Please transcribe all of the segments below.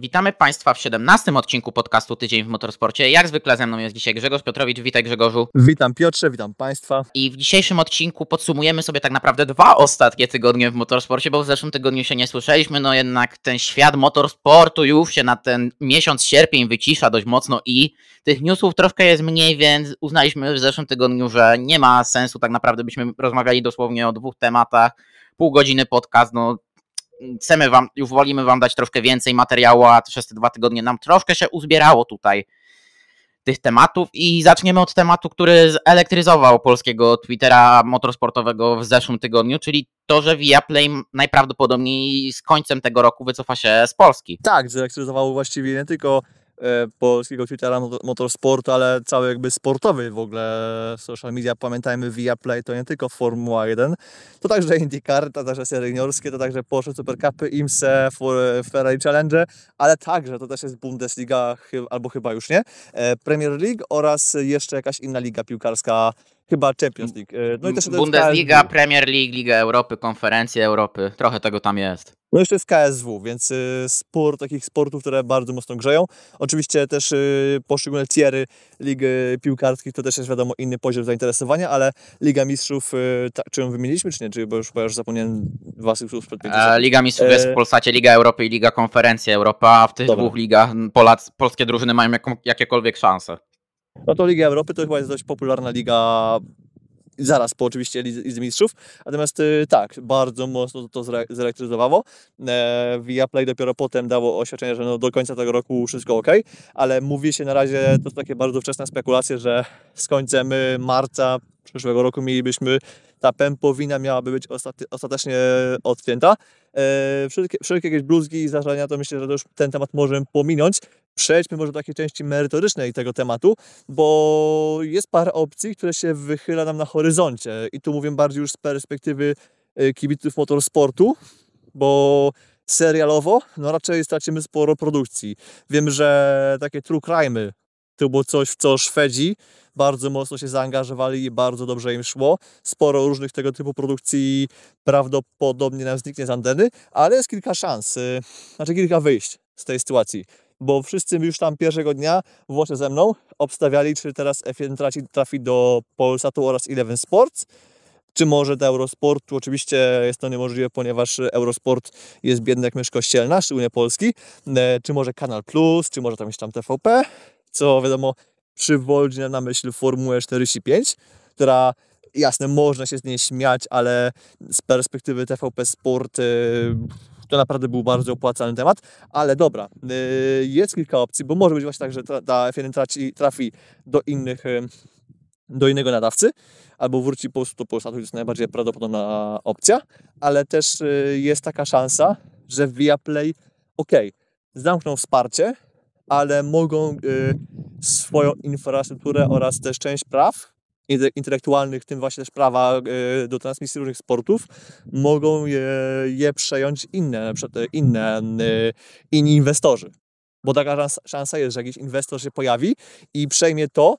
Witamy Państwa w 17 odcinku podcastu Tydzień w Motorsporcie. Jak zwykle ze mną jest dzisiaj Grzegorz Piotrowicz. Witaj Grzegorzu. Witam Piotrze, witam Państwa. I w dzisiejszym odcinku podsumujemy sobie tak naprawdę dwa ostatnie tygodnie w motorsporcie, bo w zeszłym tygodniu się nie słyszeliśmy, no jednak ten świat motorsportu już się na ten miesiąc sierpień wycisza dość mocno i tych newsów troszkę jest mniej, więc uznaliśmy w zeszłym tygodniu, że nie ma sensu tak naprawdę, byśmy rozmawiali dosłownie o dwóch tematach, pół godziny podcast, no chcemy wam, już wolimy wam dać troszkę więcej materiału, a przez te dwa tygodnie nam troszkę się uzbierało tutaj tych tematów i zaczniemy od tematu, który zelektryzował polskiego Twittera motorsportowego w zeszłym tygodniu, czyli to, że Viaplay najprawdopodobniej z końcem tego roku wycofa się z Polski. Tak, zelektryzowało właściwie nie tylko polskiego Twittera motorsportu, ale cały jakby sportowy w ogóle social media. Pamiętajmy, Viaplay to nie tylko Formuła 1, to także IndyCar, to także serie juniorskie, to także Porsche Supercupy, IMSE, Ferrari Challenge, ale także to też jest Bundesliga, albo chyba już nie, e, Premier League oraz jeszcze jakaś inna liga piłkarska Chyba Champions League. E, no i też Bundesliga, Premier League, Liga Europy, Konferencje Europy. Trochę tego tam jest. No jeszcze jest KSW, więc y, spór takich sportów, które bardzo mocno grzeją. Oczywiście też y, poszczególne tiery ligi piłkarskich to też jest wiadomo inny poziom zainteresowania, ale Liga Mistrzów, y, ta, czy ją wymieniliśmy, czy nie? Czy bo już, bo już zapomniałem waszych słów przed e, Liga Mistrzów jest w e, Polsacie, Liga Europy i Liga Konferencji Europa, a w tych Dobra. dwóch ligach Polacy, polskie drużyny mają jaką, jakiekolwiek szanse. No to Liga Europy to chyba jest dość popularna liga zaraz po oczywiście Lidze Mistrzów. Natomiast y, tak, bardzo mocno to zelektryzowało. E, Viaplay dopiero potem dało oświadczenie, że no do końca tego roku wszystko ok, ale mówi się na razie, to takie bardzo wczesne spekulacje, że z końcem y, marca przyszłego roku mielibyśmy, ta pępowina miałaby być ostatecznie odcięta. E, wszelkie, wszelkie jakieś bluzgi i zdarzenia, to myślę, że to już ten temat możemy pominąć. Przejdźmy może do takiej części merytorycznej tego tematu, bo jest parę opcji, które się wychyla nam na horyzoncie i tu mówię bardziej już z perspektywy e, kibiców motorsportu, bo serialowo, no raczej stracimy sporo produkcji. Wiem, że takie true crime'y to było coś, w co Szwedzi bardzo mocno się zaangażowali i bardzo dobrze im szło. Sporo różnych tego typu produkcji prawdopodobnie nam zniknie z anteny, ale jest kilka szans, y, znaczy kilka wyjść z tej sytuacji. Bo wszyscy już tam pierwszego dnia, włącznie ze mną, obstawiali, czy teraz F1 traci, trafi do Polsatu oraz Eleven Sports, czy może do Eurosportu. Oczywiście jest to niemożliwe, ponieważ Eurosport jest biedny jak mysz kościelna, szczególnie polski. E, czy może Kanal Plus, czy może tam jeszcze tam TVP, co wiadomo przywodzi na myśl Formułę 45, która jasne, można się z niej śmiać, ale z perspektywy TVP Sport y, to naprawdę był bardzo opłacalny temat, ale dobra, y, jest kilka opcji, bo może być właśnie tak, że ta F1 traci, trafi do innych, y, do innego nadawcy, albo wróci po prostu do Polsatu, to jest najbardziej prawdopodobna opcja, ale też jest taka szansa, że Viaplay, ok, zamkną wsparcie, ale mogą y, swoją infrastrukturę oraz też część praw intelektualnych, w tym właśnie też prawa y, do transmisji różnych sportów, mogą je, je przejąć inne, przykład inne, y, inni inwestorzy. Bo taka szansa jest, że jakiś inwestor się pojawi i przejmie to,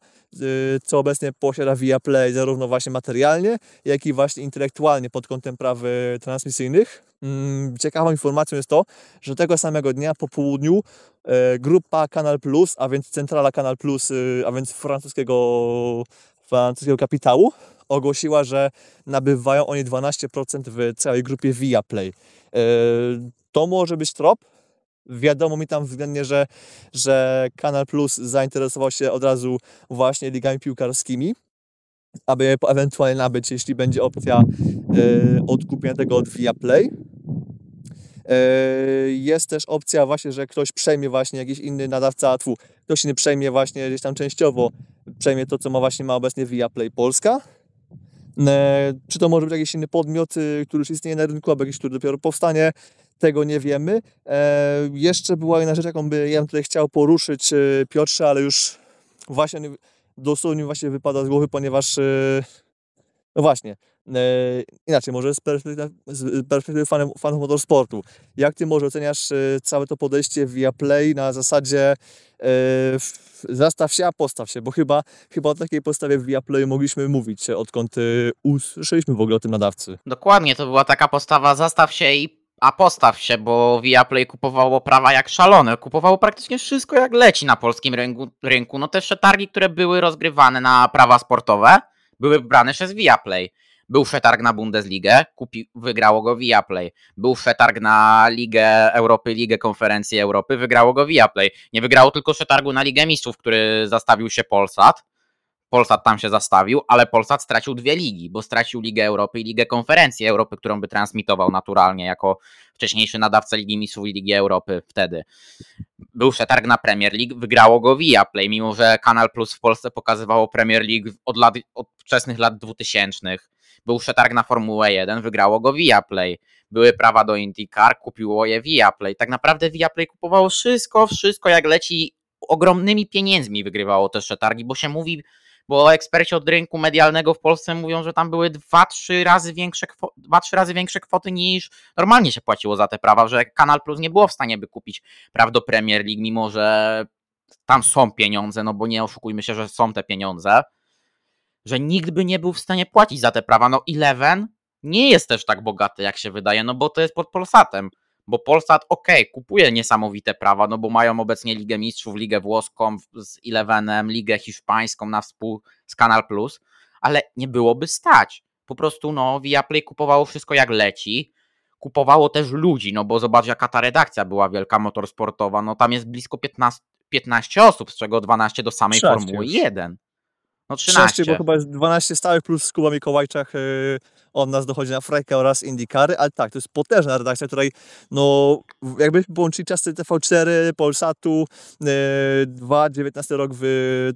co obecnie posiada Viaplay zarówno właśnie materialnie, jak i właśnie intelektualnie pod kątem praw transmisyjnych. Mm, ciekawą informacją jest to, że tego samego dnia po południu e, grupa Kanal Plus, a więc centrala Kanal Plus, a więc francuskiego, francuskiego kapitału, ogłosiła, że nabywają oni 12% w całej grupie Viaplay. E, to może być trop, wiadomo mi tam względnie, że, że Kanal Plus zainteresował się od razu właśnie ligami piłkarskimi, aby ewentualnie nabyć, jeśli będzie opcja y, odkupienia tego od Viaplay. Y, jest też opcja właśnie, że ktoś przejmie właśnie jakiś inny nadawca, tfu, ktoś inny przejmie właśnie gdzieś tam częściowo, przejmie to, co ma właśnie ma obecnie Viaplay Polska. E, czy to może być jakiś inny podmiot, który już istnieje na rynku, albo jakiś, który dopiero powstanie tego nie wiemy. Jeszcze była jedna rzecz, jaką by ja tutaj chciał poruszyć, Piotrze, ale już właśnie dosłownie właśnie wypada z głowy, ponieważ no właśnie, inaczej, może z perspektywy, z perspektywy fanów, fanów motorsportu. Jak Ty może oceniasz e, całe to podejście via Play na zasadzie e, zastaw się, a postaw się, bo chyba, chyba o takiej postawie w Viaplay mogliśmy mówić, odkąd usłyszeliśmy w ogóle o tym nadawcy. Dokładnie, to była taka postawa zastaw się i A postaw się, bo Viaplay kupowało prawa jak szalone. Kupowało praktycznie wszystko jak leci na polskim rynku. rynku. No te przetargi, które były rozgrywane na prawa sportowe, były brane przez Viaplay. Był przetarg na Bundesligę, kupi, wygrało go Viaplay. Był przetarg na Ligę Europy, Ligę Konferencji Europy, wygrało go Viaplay. Nie wygrało tylko przetargu na Ligę Mistrzów, który zastawił się Polsat. Polsat tam się zastawił, ale Polsat stracił dwie ligi, bo stracił Ligę Europy i Ligę Konferencji Europy, którą by transmitował naturalnie jako wcześniejszy nadawca Ligi Mistrzów i Ligi Europy wtedy. Był przetarg na Premier League, wygrało go Viaplay, mimo że Kanal Plus w Polsce pokazywało Premier League od, lat, od wczesnych lat 2000. Był przetarg na Formułę 1, wygrało go Viaplay. Były prawa do IndyCar, kupiło je Viaplay. Tak naprawdę Viaplay kupowało wszystko, wszystko jak leci ogromnymi pieniędzmi wygrywało te przetargi, bo się mówi, bo eksperci od rynku medialnego w Polsce mówią, że tam były 2-3 razy większe, 2-3 razy większe kwoty niż normalnie się płaciło za te prawa, że Kanal Plus nie było w stanie by kupić praw do Premier League, mimo że tam są pieniądze, no bo nie oszukujmy się, że są te pieniądze, że nikt by nie był w stanie płacić za te prawa. No Eleven nie jest też tak bogaty, jak się wydaje, no bo to jest pod Polsatem bo Polsat ok, kupuje niesamowite prawa, no bo mają obecnie Ligę Mistrzów, Ligę Włoską z Elevenem, Ligę Hiszpańską na współ z Kanal Plus, ale nie byłoby stać. Po prostu no Viaplay kupowało wszystko jak leci, kupowało też ludzi, no bo zobacz jaka ta redakcja była wielka motorsportowa, no tam jest blisko 15, 15 osób, z czego 12 do samej Formuły 1. No 13. 13, bo chyba jest 12 stałych plus Kuba Mikołajczak yy, od nas dochodzi na Frajkę oraz Indikary, ale tak, to jest potężna redakcja, której no jakby połączyli czasy TV4, Polsatu, yy, 2, 19 rok w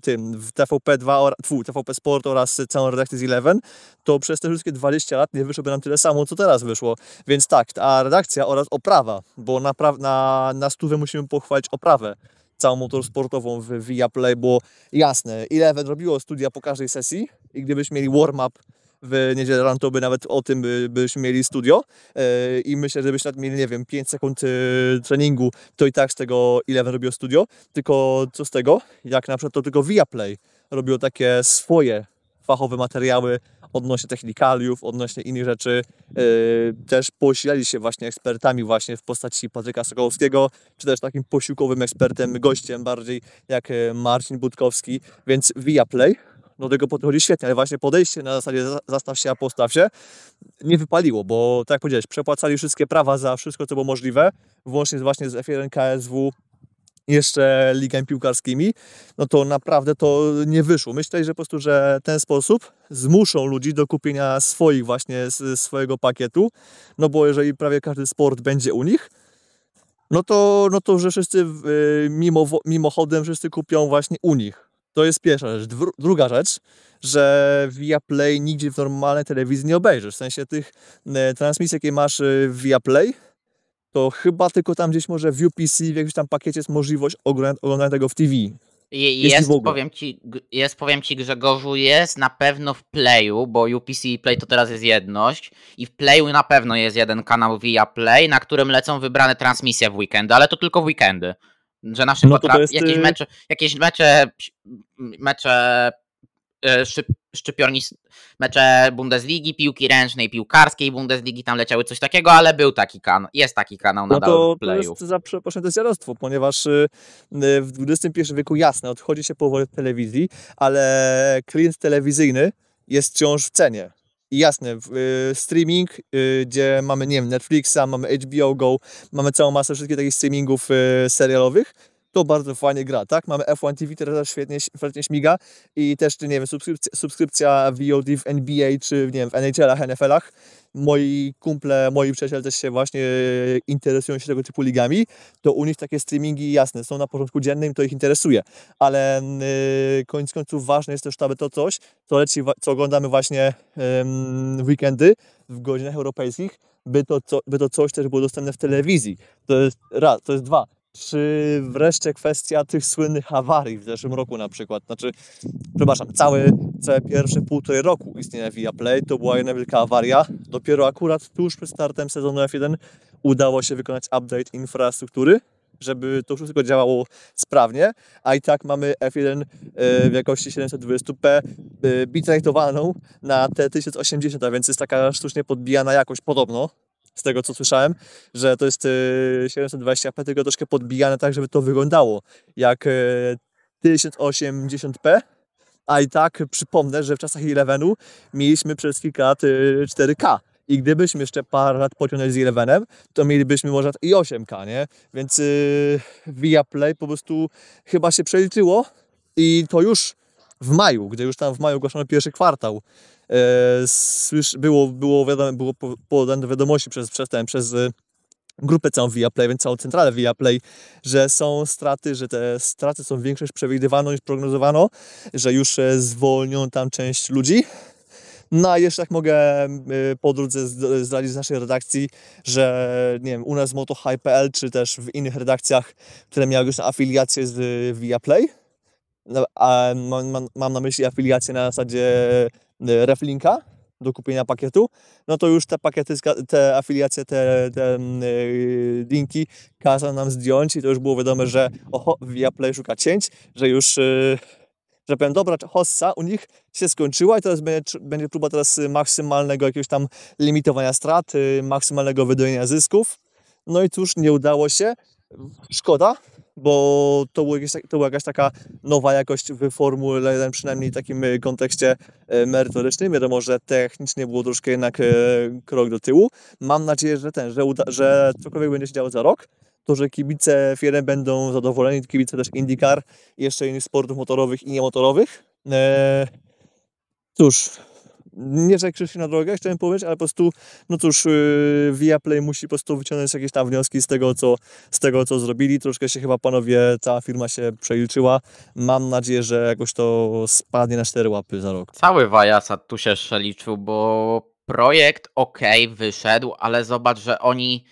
tym, w TVP2, tfu, TVP Sport oraz całą redakcję z Eleven, to przez te wszystkie 20 lat nie wyszłoby nam tyle samo, co teraz wyszło. Więc tak, a redakcja oraz oprawa, bo na, na, na stówę musimy pochwalić oprawę całą motorsportową w Viaplay, bo jasne, Eleven robiło studia po każdej sesji? I gdybyśmy mieli warm-up w niedzielę rano, to by nawet o tym by, byśmy mieli studio. Yy, i myślę, że byśmy mieli, nie wiem, 5 sekund yy, treningu, to i tak z tego Eleven robiło studio, tylko co z tego, jak na przykład to tylko Viaplay robiło takie swoje fachowe materiały odnośnie technikaliów, odnośnie innych rzeczy. Yy, też posilali się właśnie ekspertami właśnie w postaci Patryka Sokołowskiego, czy też takim posiłkowym ekspertem, gościem bardziej jak e, Marcin Budkowski, więc Viaplay do tego podchodzi świetnie, ale właśnie podejście na zasadzie zastaw się, a postaw się nie wypaliło, bo tak jak powiedziałeś, przepłacali wszystkie prawa za wszystko, co było możliwe, włącznie właśnie z F1 KSW, jeszcze ligami piłkarskimi, no to naprawdę to nie wyszło. Myślę, że po prostu, że ten sposób zmuszą ludzi do kupienia swoich właśnie, swojego pakietu, no bo jeżeli prawie każdy sport będzie u nich, no to, no to że wszyscy mimo, mimochodem wszyscy kupią właśnie u nich. To jest pierwsza rzecz. Druga rzecz, że via Play nigdzie w normalnej telewizji nie obejrzysz. W sensie tych e, transmisji, jakie masz e, via Play, to chyba tylko tam gdzieś może w UPC, w jakimś tam pakiecie jest możliwość oglądania tego w TV. Jest, powiem ci, jest, powiem ci, Grzegorzu, jest na pewno w Playu, bo UPC i Play to teraz jest jedność i w Playu na pewno jest jeden kanał via Play, na którym lecą wybrane transmisje w weekendy, ale to tylko w weekendy. Że na przykład no jest... jakieś y- mecze, jakieś mecze, mecze E, szczyp, szczypiorni mecze Bundesligi, piłki ręcznej, piłkarskiej Bundesligi, tam leciały coś takiego, ale był taki kanał, jest taki kanał nadal no to, w playu. To jest za przepraszam, to jest dziadostwo, ponieważ y, y, w XXI wieku jasne, odchodzi się powoli od telewizji, ale klient telewizyjny jest wciąż w cenie. I jasne, y, streaming, gdzie mamy, nie wiem, Netflixa, mamy HBO Go, mamy całą masę wszystkich takich streamingów serialowych, to bardzo fajnie gra, tak? Mamy F1 TV, też świetnie, świetnie śmiga i też, nie wiem, subskrypcja, subskrypcja VOD w NBA czy, nie wiem, w NHL-ach, NFL-ach. Moi kumple, moi przyjaciele też się właśnie interesują się tego typu ligami, to u nich takie streamingi, jasne, są na porządku dziennym, to ich interesuje, ale yy, koniec końców ważne jest też, aby to coś, co, leci, co oglądamy właśnie w weekendy, w godzinach europejskich, by to, co, by to coś też było dostępne w telewizji. To jest raz, to jest dwa czy wreszcie kwestia tych słynnych awarii w zeszłym roku na przykład. Znaczy, przepraszam, całe, całe pierwsze półtorej roku istnienia Viaplay to była jedna wielka awaria. Dopiero akurat tuż przed startem sezonu F1 udało się wykonać update infrastruktury, żeby to wszystko działało sprawnie, a i tak mamy F1 e, w jakości 720p e, bitrate'owaną na T1080, a więc jest taka sztucznie podbijana jakość podobno, z tego co słyszałem, że to jest y, 720p, tylko troszkę podbijane tak, żeby to wyglądało jak y, 1080p, a i tak przypomnę, że w czasach 11 mieliśmy przez kilka lat y, 4K. I gdybyśmy jeszcze parę lat pociągnęli z 11, to mielibyśmy może i 8K, nie? Więc yy, Viaplay po prostu chyba się przeliczyło i to już w maju, gdy już tam w maju ogłoszono pierwszy kwartał, e, słysz, było, było, wiadomo, było po- podane do wiadomości przez, przez, ten, przez e, grupę całą Viaplay, więc całą centralę Viaplay, że są straty, że te straty są większe niż przewidywano, niż prognozowano, że już e, zwolnią tam część ludzi. No a jeszcze tak mogę y, po drodze zdradzić z naszej redakcji, że nie wiem, u nas w MotoHigh.pl, czy też w innych redakcjach, które miały już afiliację z Viaplay, a mam, mam, na myśli afiliację na zasadzie y, reflinka do kupienia pakietu, no to już te pakiety, te afiliacje, te, te y, linki kazano nam zdjąć i to już było wiadome, że oho, Viaplay szuka cięć, że już, y, że powiem, dobra, hossa u nich się skończyła i teraz będzie, będzie próba teraz maksymalnego jakiegoś tam limitowania strat, maksymalnego wydojenia zysków. No i cóż, nie udało się. Szkoda, bo to, był jakieś, tak- to była jakaś taka nowa jakość w Formule 1, przynajmniej w takim y, kontekście y, merytorycznym. Wiadomo, że technicznie było troszkę jednak y, krok do tyłu. Mam nadzieję, że ten, że, uda, że cokolwiek będzie się działo za rok, to że kibice F1 będą zadowoleni, kibice też IndyCar jeszcze innych sportów motorowych i niemotorowych. E, cóż, nie że krzyż się na drogę, chciałem powiedzieć, ale po prostu, no cóż, yy, Viaplay musi po prostu wyciągnąć jakieś tam wnioski z tego, co, z tego, co zrobili. Troszkę się chyba, panowie, cała firma się przeliczyła. Mam nadzieję, że jakoś to spadnie na cztery łapy za rok. Cały Wajasat tu się przeliczył, bo projekt ok, wyszedł, ale zobacz, że oni,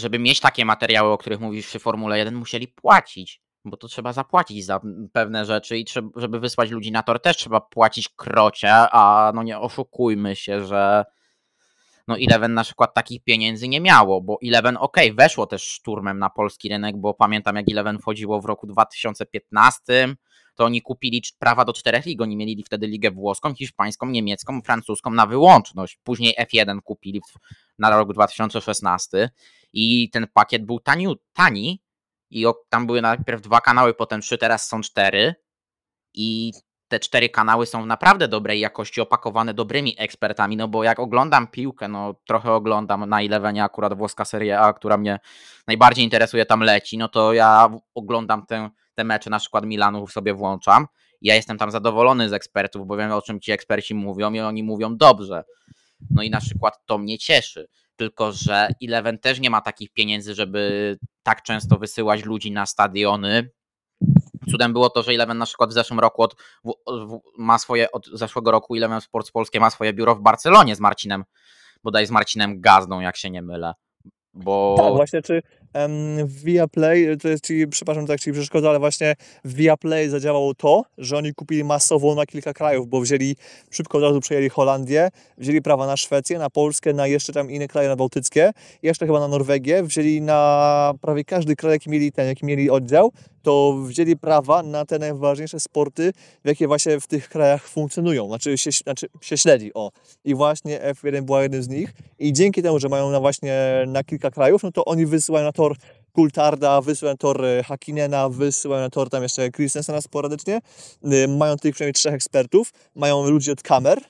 żeby mieć takie materiały, o których mówisz przy Formule 1, musieli płacić. Bo to trzeba zapłacić za pewne rzeczy i trzeba, żeby wysłać ludzi na tor też trzeba płacić krocie, a no nie oszukujmy się, że no Eleven na przykład takich pieniędzy nie miało, bo Eleven ok, weszło też szturmem na polski rynek, bo pamiętam jak Eleven wchodziło w roku 2015, to oni kupili prawa do czterech lig. Oni mieli wtedy ligę włoską, hiszpańską, niemiecką, francuską na wyłączność. Później F1 kupili na rok 2016 i ten pakiet był tani, tani i tam były najpierw dwa kanały, potem trzy, teraz są cztery i te cztery kanały są naprawdę dobrej jakości, opakowane dobrymi ekspertami, no bo jak oglądam piłkę, no trochę oglądam na Elevenie akurat włoska Serie A, która mnie najbardziej interesuje, tam leci, no to ja oglądam tę, te mecze, na przykład Milanu sobie włączam. Ja jestem tam zadowolony z ekspertów, bo wiem o czym ci eksperci mówią i oni mówią dobrze. No i na przykład to mnie cieszy. Tylko, że Eleven też nie ma takich pieniędzy, żeby tak często wysyłać ludzi na stadiony. Cudem było to, że Eleven na przykład w zeszłym roku od, w, w, ma swoje, od zeszłego roku Eleven Sports Polskie ma swoje biuro w Barcelonie z Marcinem, bodaj z Marcinem Gazdą, jak się nie mylę. Bo Tak, właśnie, czy w Viaplay, to jest, czyli, przepraszam, tak ci przeszkodzę, ale właśnie w Viaplay zadziałało to, że oni kupili masowo na kilka krajów, bo wzięli, szybko od razu przejęli Holandię, wzięli prawa na Szwecję, na Polskę, na jeszcze tam inne kraje na Bałtyckie, jeszcze chyba na Norwegię, wzięli na prawie każdy kraj, jaki mieli ten, jaki mieli oddział, to wzięli prawa na te najważniejsze sporty, jakie właśnie w tych krajach funkcjonują, znaczy się, znaczy się śledzi, o. I właśnie F1 była jednym z nich i dzięki temu, że mają na właśnie na kilka krajów, no to oni wysyłają na tor Kultarda, wysyłają na tor e, Hakinena, wysyłają na tor tam jeszcze Christensena sporadycznie. Y, Mają tych przynajmniej trzech ekspertów, mają ludzi od kamer,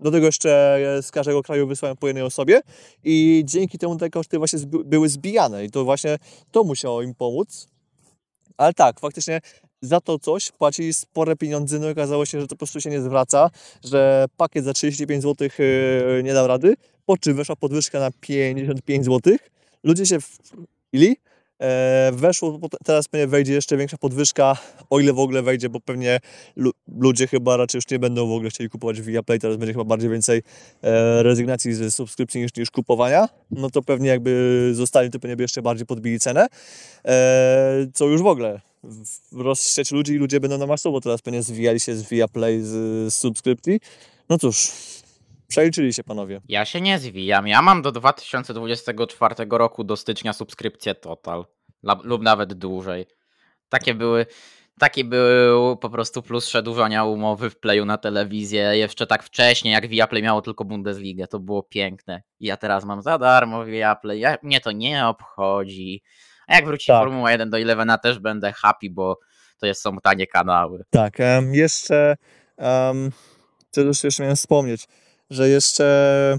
do tego jeszcze e, z każdego kraju wysyłają po jednej osobie i dzięki temu te koszty właśnie były zbijane i to właśnie to musiało im pomóc. Ale tak, faktycznie za to coś płacili spore pieniądze, no i okazało się, że to po prostu się nie zwraca, że pakiet za 35 zł nie dał rady, po czym weszła podwyżka na 55 zł. Ludzie się wili, e, weszło, teraz pewnie wejdzie jeszcze większa podwyżka, o ile w ogóle wejdzie, bo pewnie lu- ludzie chyba raczej już nie będą w ogóle chcieli kupować Viaplay, teraz będzie chyba bardziej więcej e, rezygnacji ze subskrypcji niż, niż kupowania, no to pewnie jakby zostali, to pewnie by jeszcze bardziej podbili cenę, e, co już w ogóle rozsiać ludzi i ludzie będą na masowo teraz pewnie zwijali się z Viaplay z, z subskrypcji. No cóż, przeliczyli się panowie. Ja się nie zwijam. Ja mam do 2024 roku do stycznia subskrypcję Total. Lub nawet dłużej. Takie były. Taki był po prostu plus przedłużania umowy w playu na telewizję. Jeszcze tak wcześnie, jak Viaplay miało tylko Bundesligę, to było piękne. I ja teraz mam za darmo Viaplay, ja, mnie to nie obchodzi. A jak wróci Tak. Formuła 1 do Elevena też będę happy, bo to jest, są tanie kanały. Tak, em, jeszcze um, co już jeszcze miałem wspomnieć, że jeszcze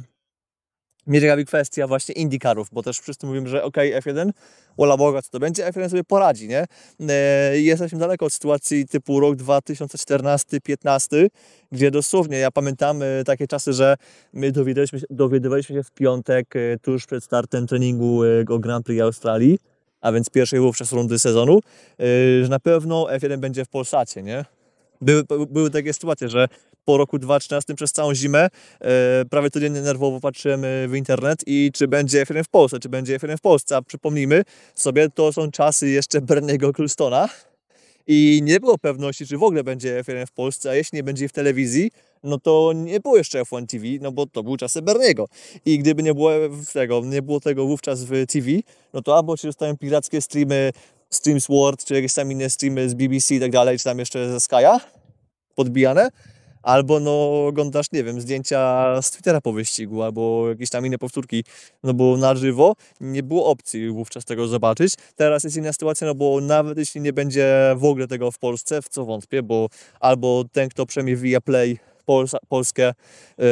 mnie ciekawi kwestia właśnie IndyCarów, bo też wszyscy mówimy, że ok, F1, wola Boga, co to będzie, F1 sobie poradzi, nie? E, jesteśmy daleko od sytuacji typu rok 2014-15, gdzie dosłownie, ja pamiętam e, takie czasy, że my dowiadywaliśmy się, dowiadywaliśmy się w piątek, e, tuż przed startem treningu o Grand Prix Australii, a więc pierwszej wówczas rundy sezonu, że na pewno F1 będzie w Polsacie, nie? Były, były takie sytuacje, że po roku 2013 przez całą zimę e, prawie codziennie nerwowo patrzyłem e, w internet i czy będzie F1 w Polsce, czy będzie F1 w Polsce, a przypomnijmy sobie, to są czasy jeszcze Berniego Ecclestona i nie było pewności, czy w ogóle będzie F1 w Polsce, a jeśli nie będzie w telewizji, no to nie było jeszcze F1 TV, no bo to były czasy Berniego. I gdyby nie było tego, nie było tego wówczas w TV, no to albo ci dostają pirackie streamy Streams World, czy jakieś tam inne streamy z BBC i tak dalej, czy tam jeszcze ze Sky'a podbijane, albo no oglądasz, nie wiem, zdjęcia z Twittera po wyścigu, albo jakieś tam inne powtórki, no bo na żywo nie było opcji wówczas tego zobaczyć. Teraz jest inna sytuacja, no bo nawet jeśli nie będzie w ogóle tego w Polsce, w co wątpię, bo albo ten, kto przejmie via Play Polsa, Polskę, yy,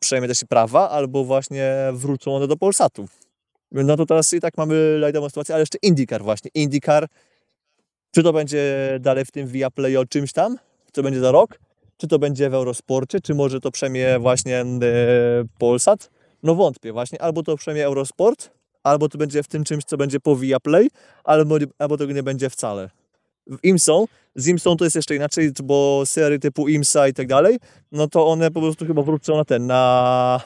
przejmie też prawa, albo właśnie wrócą one do Polsatu. No to teraz i tak mamy lajdową sytuację, ale jeszcze IndyCar właśnie. IndyCar, czy to będzie dalej w tym via Play o czymś tam, co będzie za rok, czy to będzie w Eurosporcie, czy może to przemie właśnie e, Polsat? No wątpię właśnie, albo to przemie Eurosport, albo to będzie w tym czymś, co będzie po Viaplay, albo, albo tego nie będzie wcale. W IMSą, z IMSą to jest jeszcze inaczej, bo serie typu IMSA i tak dalej, no to one po prostu chyba wrócą na ten, na,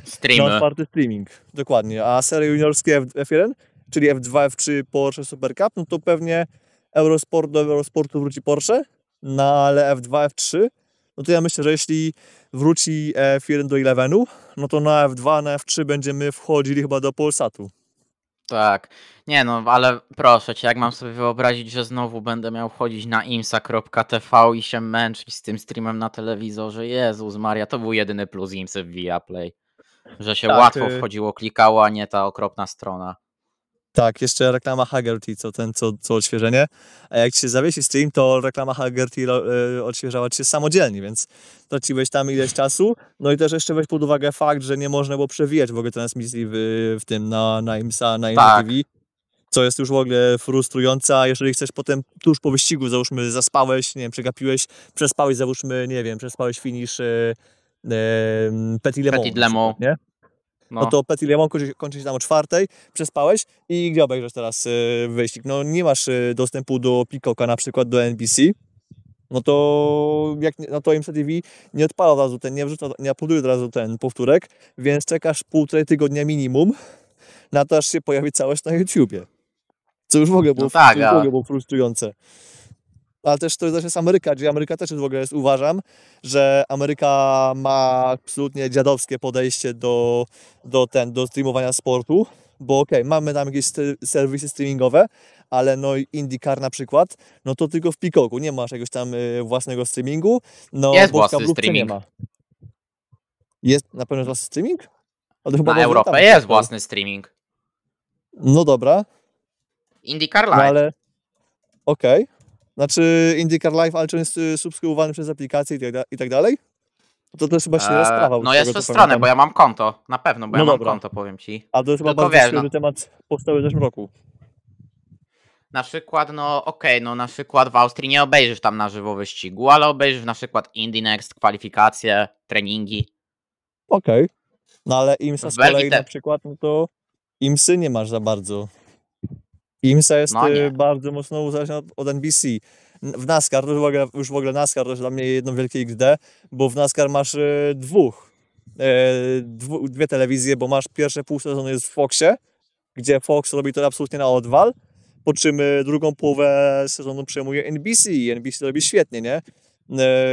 na Streamy. otwarty streaming. Dokładnie, a serie juniorskie F- F1, czyli F2, F3, Porsche Super Cup, no to pewnie Eurosport do Eurosportu wróci Porsche, no ale F2, F3, no to ja myślę, że jeśli wróci F1 do 11, no to na F2, na F3 będziemy wchodzili chyba do Polsatu. Tak. Nie no, ale proszę cię, jak mam sobie wyobrazić, że znowu będę miał wchodzić na imsa.tv i się męczyć z tym streamem na telewizorze. Jezus Maria, to był jedyny plus Imsy w Viaplay. Że się Tak, łatwo y- wchodziło, klikało, a nie ta okropna strona. Tak, jeszcze reklama Haggerty, co ten, co, co odświeżenie. A jak ci się zawiesi stream, to reklama Haggerty e, odświeżała ci się samodzielnie, więc traciłeś tam ileś czasu. No i też jeszcze weź pod uwagę fakt, że nie można było przewijać w ogóle transmisji w, w tym na, na IMSA, na IMSA Tak. Co jest już w ogóle frustrujące, a jeżeli chcesz potem tuż po wyścigu, załóżmy, zaspałeś, nie wiem, przegapiłeś, przespałeś, załóżmy, nie wiem, przespałeś finish e, e, Petit Le Mans. Petit Le Mans. Nie? No, no to Petit Le Mans kończy, kończy się tam o czwartej, przespałeś i gdzie obejrzysz teraz y, wyścig? No nie masz y, dostępu do Peacocka na przykład do NBC, no to jak no to IMSA TV nie odpala od razu ten, nie wrzuca, nie uploaduje od razu ten powtórek, więc czekasz półtorej tygodnia minimum na to, aż się pojawi całość na YouTubie. Co już w ogóle było, No tak, w a- ogóle było frustrujące. Ale też to też jest Ameryka, gdzie Ameryka też jest w ogóle, jest, uważam, że Ameryka ma absolutnie dziadowskie podejście do, do, ten, do streamowania sportu, bo okej, mamy tam jakieś serwisy streamingowe, ale no i IndyCar na przykład, no to tylko w Peacocku, nie masz jakiegoś tam y, własnego streamingu, no Jest własny kablówce nie streaming. ma. Jest na pewno własny streaming? Ale chyba na Europę tam jest tak, własny streaming. No dobra, IndyCar no Live. ale okej. Znaczy IndyCar Live, ale czy on jest y, subskrybowany przez aplikację i tak, i tak dalej? To też chyba się Eee, sprawa. no z jest pamiętam. bo ja mam konto. Na pewno, bo No ja mam dobra. konto, powiem ci. A to jest chyba Tylko bardzo wiesz, no- temat powstały w zeszłym roku. Na przykład, no okej, no na przykład w Austrii nie obejrzysz tam na żywo wyścigu, ale obejrzysz na przykład Indy Next, kwalifikacje, treningi. Okej. No ale IMSA z kolei te- na przykład, no to IMSy nie masz za bardzo. IMSA jest No nie. y, bardzo mocno uzależniona od, NBC. W NASCAR, to już w ogóle, już w ogóle NASCAR to jest dla mnie jedno wielkie XD, bo w NASCAR masz y, dwóch, dwu, dwie telewizje, bo masz pierwsze pół sezonu jest w Foxie, gdzie Fox robi to absolutnie na odwal, po czym y, drugą połowę sezonu przejmuje NBC i NBC robi świetnie, nie?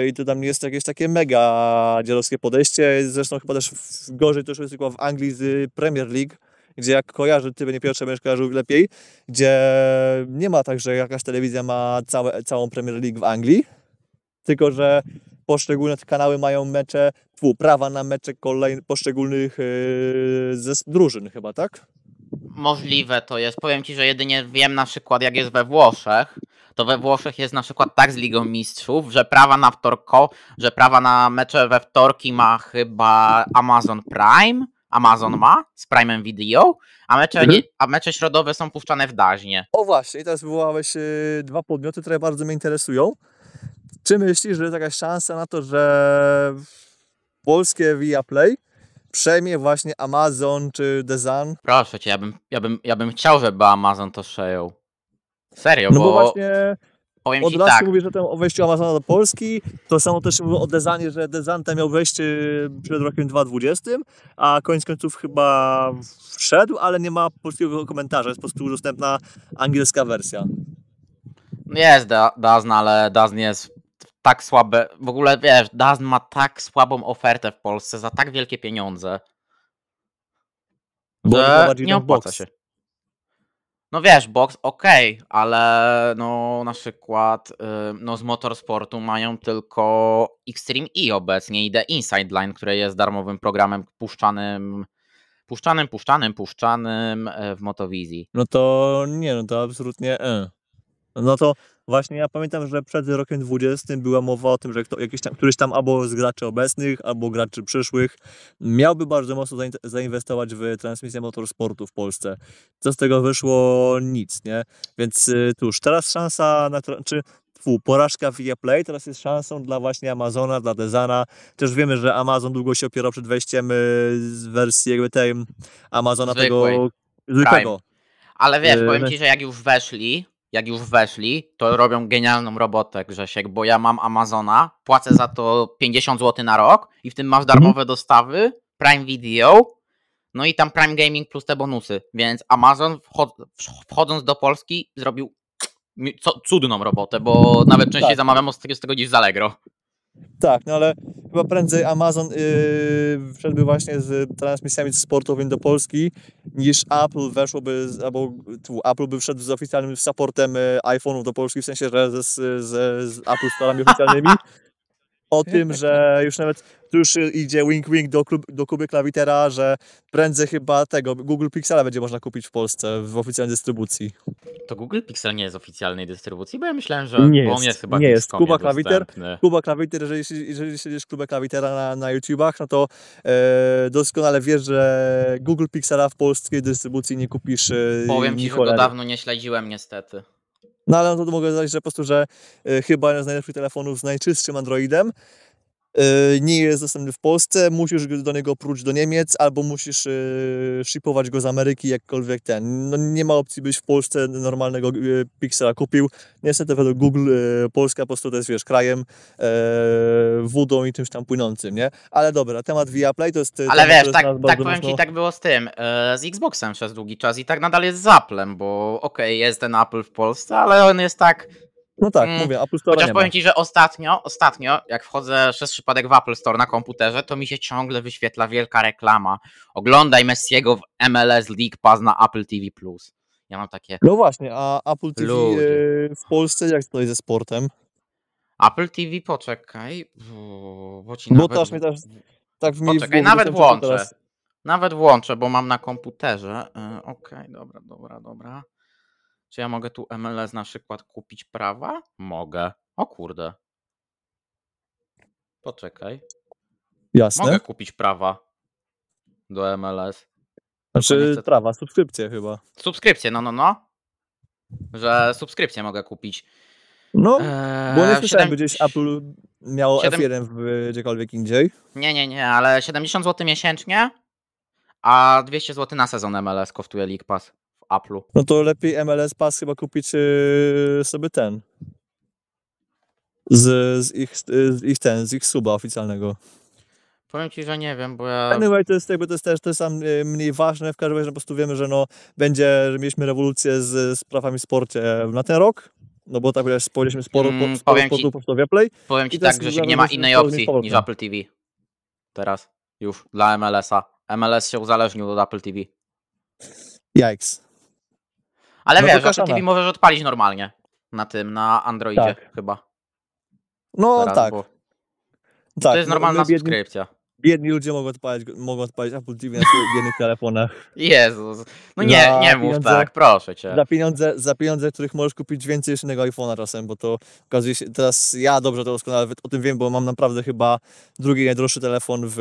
I to tam jest jakieś takie mega dziadowskie podejście. Zresztą chyba też w- gorzej to już jest tylko w Anglii z Premier League, gdzie jak kojarzy, ty nie pierwsze będziesz kojarzył lepiej, gdzie nie ma tak, że jakaś telewizja ma całe, całą Premier League w Anglii, tylko że poszczególne te kanały mają mecze, tfu, prawa na mecze kolej, poszczególnych yy, drużyn chyba, tak? Możliwe to jest. Powiem ci, że jedynie wiem na przykład jak jest we Włoszech, to we Włoszech jest na przykład tak z Ligą Mistrzów, że prawa na wtorko, że prawa na mecze we wtorki ma chyba Amazon Prime, Amazon ma z Prime'em Video, a mecze, Mhm. a mecze środowe są puszczane w Daźnie. O właśnie, i teraz wywołałeś yy, dwa podmioty, które bardzo mnie interesują. Czy myślisz, że jest jakaś szansa na to, że polskie Viaplay przejmie właśnie Amazon czy Sun? Proszę cię, ja bym, ja bym, ja bym chciał, żeby Amazon to przejął. Serio, No bo bo, właśnie powiem od razu tak, mówię, że o wejściu Amazona do Polski, to samo też mówią o Dezanie, że Dezan tam miał wejść yy, przed rokiem 2020, a koniec końców chyba wszedł, ale nie ma polskiego komentarza, jest po prostu dostępna angielska wersja. jest Da- Dazn, ale Dazn jest tak słabe, w ogóle wiesz, Dazn ma tak słabą ofertę w Polsce za tak wielkie pieniądze, Bo nie opłaca się. No wiesz, box okej, ale no na przykład y, no z motorsportu mają tylko Extreme E obecnie i The Inside Line, które jest darmowym programem puszczanym, puszczanym, puszczanym, puszczanym e, w Motowizji. No to nie, no to absolutnie e. No to właśnie ja pamiętam, że przed rokiem 20 była mowa o tym, że kto, jakiś tam, któryś tam albo z graczy obecnych, albo graczy przyszłych miałby bardzo mocno zain- zainwestować w transmisję motorsportu w Polsce. Co z tego wyszło? Nic, nie? Więc y, cóż, teraz szansa na, czy fu, porażka Viaplay teraz jest szansą dla właśnie Amazona, dla Dezana. Też wiemy, że Amazon długo się opierał przed wejściem y, z wersji jakby tej Amazona Zwykłej. tego zwykłego. Ale wiesz, Yy, powiem no- ci, że jak już weszli, jak już weszli, to robią genialną robotę, Grzesiek, bo ja mam Amazona, płacę za to 50 zł na rok i w tym masz Mhm. darmowe dostawy, Prime Video, no i tam Prime Gaming plus te bonusy, więc Amazon wchod- wchodząc do Polski zrobił cudną robotę, bo nawet częściej Tak. zamawiam z tego, z tego niż z Allegro. Tak, no ale chyba prędzej Amazon yy, wszedłby właśnie z transmisjami sportowymi do Polski niż Apple weszłoby, z, albo tu, Apple by wszedł z oficjalnym supportem yy, iPhone'ów do Polski, w sensie, że z, z, z Apple Store'ami oficjalnymi. O tym, że już nawet tu już idzie wink wink do, klub, do Kuby Klawitera, że prędzej chyba tego Google Pixela będzie można kupić w Polsce w oficjalnej dystrybucji. To Google Pixel nie jest oficjalnej dystrybucji, bo ja myślałem, że Nie bo jest, on jest chyba nie jest. Kuba Klawiter. Kuba Klawiter, jeżeli, jeżeli śledzisz Kubę Klawitera na, na YouTubach, no to e, doskonale wiesz, że Google Pixela w polskiej dystrybucji nie kupisz. E, Powiem ci, że go dawno nie śledziłem niestety. No ale no to mogę dodać, że po prostu, że e, chyba jeden z najlepszych telefonów z najczystszym Androidem nie jest dostępny w Polsce, musisz do niego próć do Niemiec, albo musisz e, shipować go z Ameryki, jakkolwiek ten. No nie ma opcji, byś w Polsce normalnego e, Pixela kupił. Niestety według Google Polska po prostu to jest, wiesz, krajem wodą i czymś tam płynącym, nie? Ale dobra, temat Viaplay to jest... Ale wiesz, tak, tak powiem ci, mocno- tak było z tym, z Xboxem przez długi czas i tak nadal jest z Applem, bo okej, jest ten Apple w Polsce, ale on jest tak, No tak, Mm, mówię, Apple Store chociaż nie ma. powiem ci, że ostatnio, ostatnio, jak wchodzę przez przypadek w Apple Store na komputerze, to mi się ciągle wyświetla wielka reklama. Oglądaj Messiego w MLS League Pass na Apple TV+. Ja mam takie, No właśnie, a Apple TV Ludzie. e, w Polsce jak to jest ze sportem? Apple TV, poczekaj, bo, bo ci Bo nawet... to aż mnie też tak w mi Poczekaj, nawet włączę. teraz- Nawet włączę, bo mam na komputerze. E, Okej, dobra, dobra, dobra. Czy ja mogę tu MLS na przykład kupić prawa? Mogę. O kurde. Poczekaj. Jasne. Mogę kupić prawa do MLS. Znaczy chcę- prawa, subskrypcje chyba. Subskrypcję, no, no, no. Że subskrypcję mogę kupić. No, Eee, bo nie słyszałem, siedem- by gdzieś Apple miało siedem- F1 w gdziekolwiek indziej. Nie, nie, nie, ale 70 zł miesięcznie, a 200 zł na sezon MLS kosztuje League Pass Apple'u. No to lepiej MLS Pass chyba kupić yy, sobie ten. Z, z, ich, z ich ten, z ich suba oficjalnego. Powiem ci, że nie wiem, bo ja... Anyway, to jest jakby to jest też to jest tam y, mniej ważne. W każdym razie po prostu wiemy, że no będzie, że mieliśmy rewolucję z, z prawami w sporcie na ten rok. No bo tak jak powiedzieliśmy sporo, Mm, po, sporo powiem ci- sportów po Viaplay. Powiem ci tak, że nie ma innej opcji niż Apple TV. Teraz. Już. Dla MLS-a. MLS się uzależnił od Apple TV. Yikes. Ale No wiesz, Apple. TV możesz odpalić normalnie na tym, na Androidzie Tak. chyba. No Teraz, tak, tak. To jest no, normalna my biedni, subskrypcja. Biedni ludzie mogą odpalić, mogą odpalić Apple TV na swoich biednych telefonach. Jezus. No nie, nie mów pieniądze- tak, proszę cię. Za pieniądze, za pieniądze, których możesz kupić więcej jeszcze innego iPhone'a czasem, bo to okazuje się, teraz ja dobrze to doskonale o tym wiem, bo mam naprawdę chyba drugi najdroższy telefon w,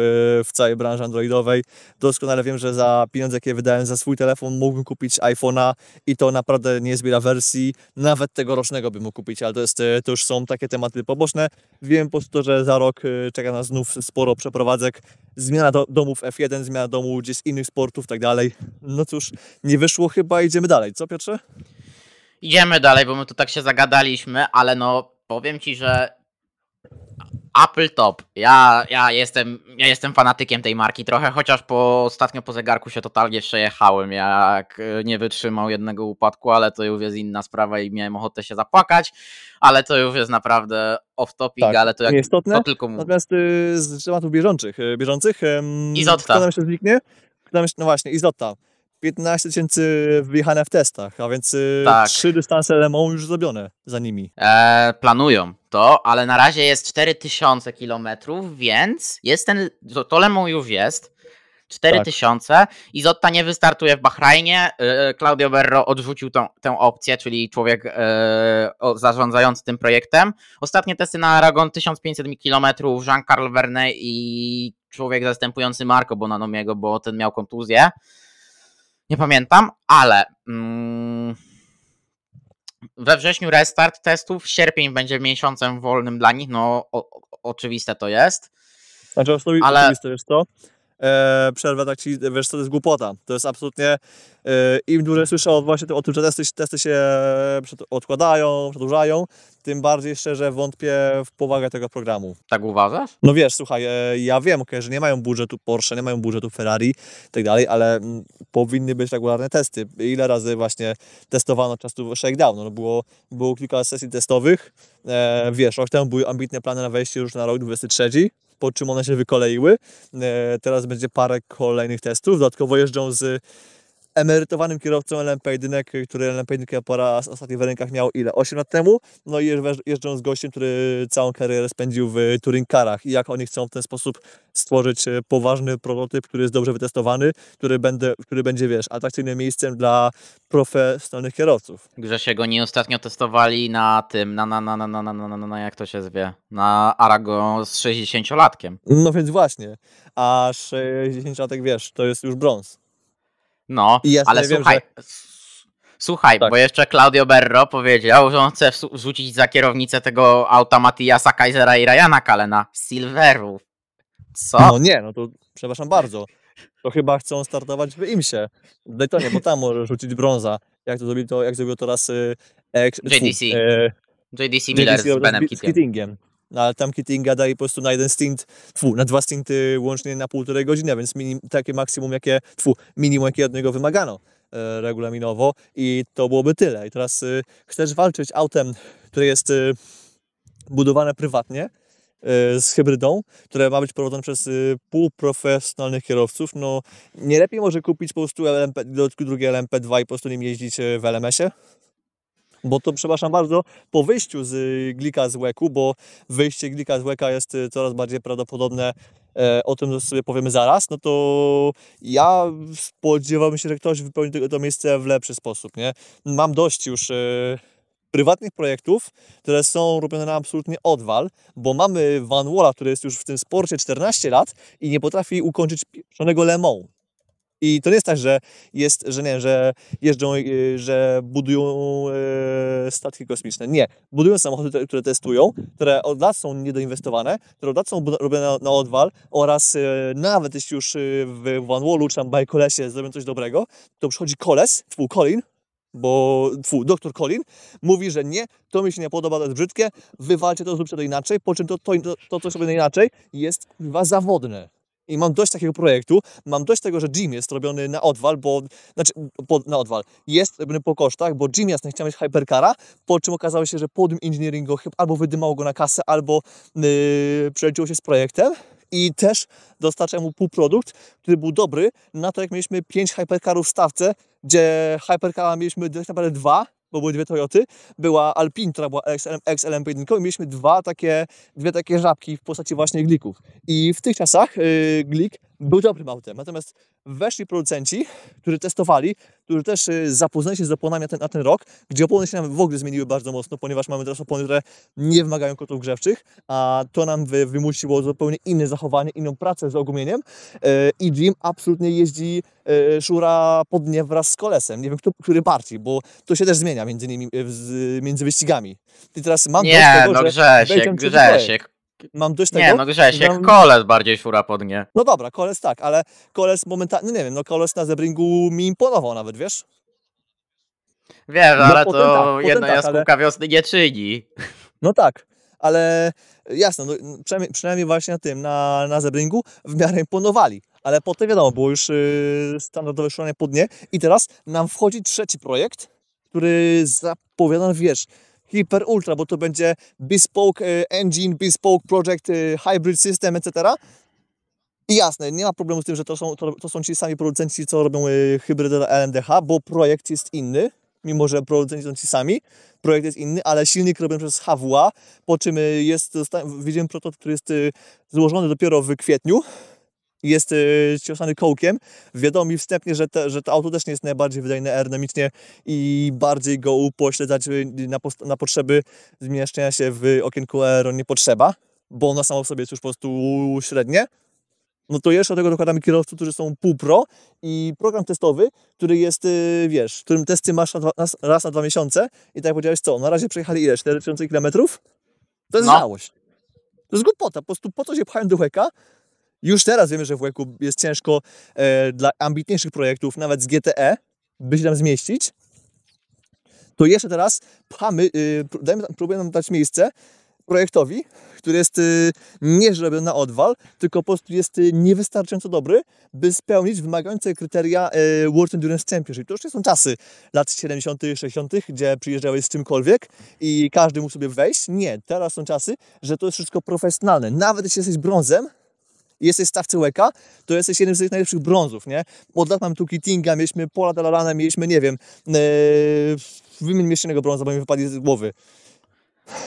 w całej branży androidowej. Doskonale wiem, że za pieniądze, jakie wydałem za swój telefon, mógłbym kupić iPhone'a i to naprawdę nie zbiera wersji, nawet tegorocznego bym mógł kupić, ale to, jest, e, to już są takie tematy poboczne. Wiem po prostu, że za rok e, czeka nas znów sporo zmiana do, domów F1, zmiana domu gdzieś innych sportów tak dalej. No cóż, nie wyszło chyba, idziemy dalej. Co Piotrze? Idziemy dalej, bo my tu tak się zagadaliśmy, ale no powiem ci, że Apple Top. Ja, ja, jestem, ja jestem fanatykiem tej marki trochę, chociaż po ostatnio po zegarku się totalnie przejechałem, jak e, nie wytrzymał jednego upadku, ale to już jest inna sprawa i miałem ochotę się zapłakać, ale to już jest naprawdę off topic, Tak, ale to jak to tylko mówię. Natomiast y, z tematów bieżących, y, bieżących em, Izotta. kto nam się zniknie? Kto nam się, no właśnie, Izotta. 15 tysięcy wyjechane w testach, a więc y, Tak. trzy dystanse Le Mans już zrobione za nimi. E, planują to, ale na razie jest 4000 km, więc jest ten, to, to Le Mans już jest. 4000 i Zotta nie wystartuje w Bahrajnie. E, Claudio Berro odrzucił tą, tę opcję, czyli człowiek e, zarządzający tym projektem. Ostatnie testy na Aragon 1500 km, Jean-Carl Verne i człowiek zastępujący Marco Bonanomiego, bo ten miał kontuzję. Nie pamiętam, ale mm, we wrześniu restart testów, sierpień będzie miesiącem wolnym dla nich, no o, o, oczywiste to jest. Znaczy, Ale- osobiste wiesz co? E, przerwę tak ci, wiesz co, to jest głupota. To jest absolutnie, e, im dłużej słyszę o, właśnie o tym, że testy, testy się przed, odkładają, przedłużają, tym bardziej szczerze wątpię w powagę tego programu. Tak uważasz? No wiesz, słuchaj, e, ja wiem, okay, że nie mają budżetu Porsche, nie mają budżetu Ferrari i tak dalej, ale mm, powinny być regularne testy. Ile razy właśnie testowano czasów shakedownu? No było, było kilka sesji testowych. E, wiesz, rok temu były ambitne plany na wejście już na rok 23, po czym one się wykoleiły. E, teraz będzie parę kolejnych testów. Dodatkowo jeżdżą z emerytowanym kierowcą LMP1, który LMP1 po raz ostatni w rękach miał ile? 8 lat temu. No i jeżdż- jeżdżą z gościem, który całą karierę spędził w touring carach i jak oni chcą w ten sposób stworzyć e, poważny prototyp, który jest dobrze wytestowany, który, będę, który będzie, wiesz, atrakcyjnym miejscem dla profesjonalnych kierowców. Grzesiego oni ostatnio testowali na tym, na, na, na, na, na, na, na, na, na jak to się zwie, na Arago z 60-latkiem. No więc właśnie, a 60-latek, wiesz, to jest już brąz. No, ale wiem, słuchaj, s- słuchaj, Tak. bo jeszcze Claudio Berro powiedział, że on chce wrzucić za kierownicę tego auta Matiasa Kaisera i Ryana Kalena Silverów. Co? No nie, no to przepraszam bardzo. To chyba chcą startować w IMSie. W Daytonie, bo tam może rzucić brąza. Jak to zrobił to, jak zrobił to raz y, ex, JDC. fu, e, JDC Miller JDC z Benem. No ale tam Keatinga dali po prostu na jeden stint, tfu, na dwa stinty łącznie na półtorej godziny, więc minim, takie maksimum, jakie, tfu, minimum, jakie od niego wymagano e, regulaminowo i to byłoby tyle. I teraz y, chcesz walczyć autem, które jest y, budowane prywatnie, y, z hybrydą, które ma być prowadzone przez półprofesjonalnych kierowców, no nie lepiej może kupić po prostu LMP, drugie LMP2 i po prostu nim jeździć w LMS-ie? Bo to, przepraszam bardzo, po wyjściu z y, Glika z łeku, bo wyjście Glika z łeka jest y, coraz bardziej prawdopodobne, e, o tym sobie powiemy zaraz, no to ja spodziewałbym się, że ktoś wypełni to, to miejsce w lepszy sposób, nie? Mam dość już e, prywatnych projektów, które są robione na absolutnie odwal, bo mamy Van Walla, który jest już w tym sporcie 14 lat i nie potrafi ukończyć pieprzonego Le Mans. I to nie jest tak, że jest, że nie, że jeżdżą, y, że budują e, statki kosmiczne. Nie. Budują samochody, które- testują, które od lat są niedoinwestowane, które od lat są robione na, odwal oraz e, nawet jeśli już w Van Wallu czy tam Bajkolesie zrobią coś dobrego, to przychodzi koles, twój Colin, bo twój doktor Colin mówi, że nie, to mi się nie podoba, to jest brzydkie, wywalcie to, zróbcie to inaczej, po czym to, to, to, to co sobie inaczej jest chyba zawodne. I mam dość takiego projektu, mam dość tego, że Jim jest robiony na odwal, bo, znaczy po, na odwal, jest robiony po kosztach, bo Jim jasne chciał mieć Hypercara, po czym okazało się, że Podium Engineering go chyba albo wydymało go na kasę, albo yy, się z projektem. I też dostarcza mu półprodukt, który był dobry na to, jak mieliśmy 5 hypercarów w stawce, gdzie hypercara mieliśmy tak naprawdę dwa, bo były dwie Toyoty, była Alpine, która była XLM, XLM1 i mieliśmy dwa takie, dwie takie żabki w postaci właśnie glików. I w tych czasach yy, glik był dobrym autem. Natomiast weszli producenci, którzy testowali, którzy też yy, zapoznali się z oponami na ten, na ten rok, gdzie opony się nam w ogóle zmieniły bardzo mocno, ponieważ mamy teraz opony, które nie wymagają kotów grzewczych, a to nam wy, wymusiło zupełnie inne zachowanie, inną pracę z ogumieniem yy, i Jim absolutnie jeździ yy, szura pod nie wraz z kolesem. Nie wiem, kto, który bardziej, bo to się też zmienia między, nimi, z, między wyścigami. I teraz mam Nie, tego, no Grzesiek. Grzesiek. Mam dość Nie, tego, no Grzesiek, że- koles bardziej szura pod nie. no dobra, koles tak, ale koles momentalnie, no nie wiem, no koles na Zebringu mi imponował nawet, wiesz? Wiesz, No ale to tak, jedna tak, jaskółka wiosny nie czyni. No tak, ale jasne, no, przynajmniej, przynajmniej właśnie na tym, na, na Zebringu w miarę imponowali. Ale potem wiadomo, było już yy, standardowe szkolenie po dnie i teraz nam wchodzi trzeci projekt, który zapowiadano, wiesz, Hyper Ultra, bo to będzie Bespoke y, Engine, Bespoke Project, y, Hybrid System, etc. I jasne, nie ma problemu z tym, że to są, to, to są ci sami producenci, co robią y, hybrydy dla LMDH, bo projekt jest inny, mimo że producenci są ci sami. Projekt jest inny, ale silnik robiony przez HWA, po czym jest, widziałem prototyp, który jest złożony dopiero w kwietniu. Jest y, ciosany kołkiem. Wiadomo mi wstępnie, że, te, że to auto też nie jest najbardziej wydajne aerodynamicznie i bardziej go upośledzać y, na, na potrzeby zmieszczenia się w okienku aero nie potrzeba, bo ono samo w sobie jest już po prostu średnie. No to jeszcze do tego dokładamy kierowców, którzy są półpro i program testowy, który jest, y, wiesz, którym testy masz na dwa, raz, na dwa miesiące i tak jak powiedziałeś co, na razie przejechali ile? 4000 km? To jest No. żałość. To jest głupota, po prostu po co się pchają do łeka? Już teraz wiemy, że w łeku jest ciężko e, dla ambitniejszych projektów, nawet z GTE, by się tam zmieścić. To jeszcze teraz pchamy, y, dajmy, próbujemy dać miejsce projektowi, który jest y, nie zrobiony na odwal, tylko po prostu jest y, niewystarczająco dobry, by spełnić wymagające kryteria y, World Endurance Championship. To już nie są czasy lat 70., 60., gdzie przyjeżdżałeś z czymkolwiek i każdy mógł sobie wejść. Nie, teraz są czasy, że to jest wszystko profesjonalne. Nawet jeśli jesteś brązem, i jesteś w stawce łeka, to jesteś jednym z tych najlepszych brązów, nie? Od lat mamy tu Kittinga, mieliśmy Pola Dalalana, mieliśmy, nie wiem, yy, wymień mieszczanego brąza, bo mi wypadli z głowy.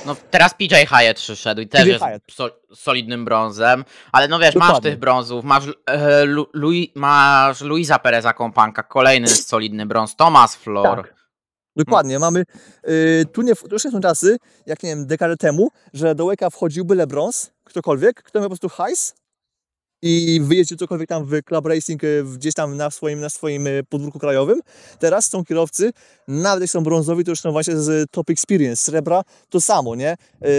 No teraz PJ Hyatt przyszedł i też PJ jest so, solidnym brązem, ale no wiesz, masz Dokładnie. tych brązów, masz, e, Lu, Lui, masz Luisa Pereza Kompanka, kolejny solidny brąz, Thomas Flor. Tak. Dokładnie, mamy, yy, tu, nie, tu już nie są czasy, jak nie wiem, dekadę temu, że do łeka wchodził byle brąz, ktokolwiek, kto miał po prostu hajs i wyjeździł cokolwiek tam w club racing y, gdzieś tam na swoim, na swoim y, podwórku krajowym. Teraz są kierowcy, nawet jeśli są brązowi, to już są właśnie z Top Experience, srebra, to samo, nie? Yy,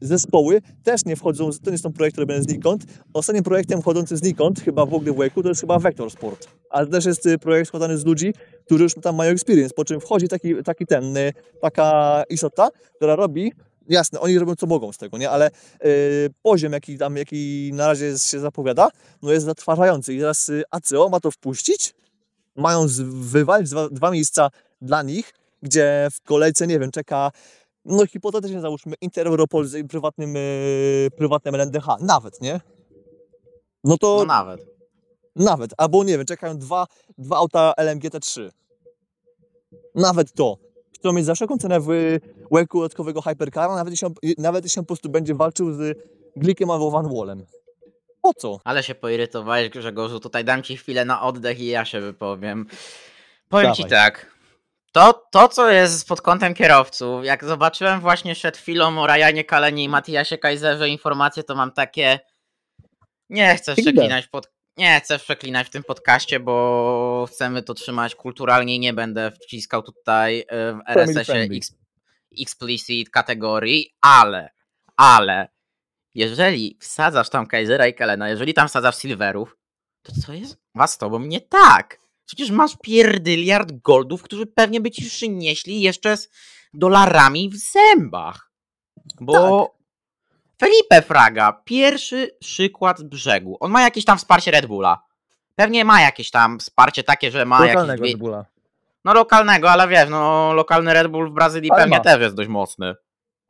zespoły też nie wchodzą, to nie są projekty robione znikąd. Ostatnim projektem wchodzącym znikąd, chyba w ogóle w łeku, to jest chyba Vector Sport. Ale też jest projekt składany z ludzi, którzy już tam mają experience, po czym wchodzi taki, taki ten, taka istota, która robi, jasne, oni robią co mogą z tego, nie? Ale y, poziom, jaki tam, jaki na razie jest, się zapowiada, no jest zatrważający. I teraz y, ACO ma to wpuścić, mają z- wywalić dwa, dwa miejsca dla nich, gdzie w kolejce, nie wiem, czeka, no hipotetycznie załóżmy, Inter Europol z prywatnym, y, prywatnym LNDH, nawet, nie? No to No nawet. nawet, albo nie wiem, czekają dwa, dwa auta LMGT3. Nawet to. Chcą mieć za wszelką cenę w łeku dodatkowego Hypercara, nawet jeśli, on, nawet jeśli on po prostu będzie walczył z Glickiem albo Van Wallem. Po co? Ale się poirytowałeś, Grzegorzu, tutaj dam ci chwilę na oddech i ja się wypowiem. Powiem ci Dawaj. tak. To, to, co jest pod kątem kierowców, jak zobaczyłem właśnie przed chwilą o Ryanie Kalenie i Matiasie Kaiserze informacje, to mam takie... Nie chcę Idę. przeklinać pod... Nie chcę przeklinać w tym podcaście, bo chcemy to trzymać kulturalnie i nie będę wciskał tutaj e, w RSS-ie explicit kategorii, ale, ale jeżeli wsadzasz tam Kaisera i Kalena, jeżeli tam wsadzasz Silverów, to co jest was z tobą nie tak? Przecież masz pierdyliard goldów, którzy pewnie by ci przynieśli jeszcze z dolarami w zębach. Bo Felipe Fraga, pierwszy przykład z brzegu. On ma jakieś tam wsparcie Red Bulla. Pewnie ma jakieś tam wsparcie takie, że ma jakieś... Lokalnego wie- Red Bulla. No lokalnego, ale wiesz, no lokalny Red Bull w Brazylii Ale pewnie ma. też jest dość mocny.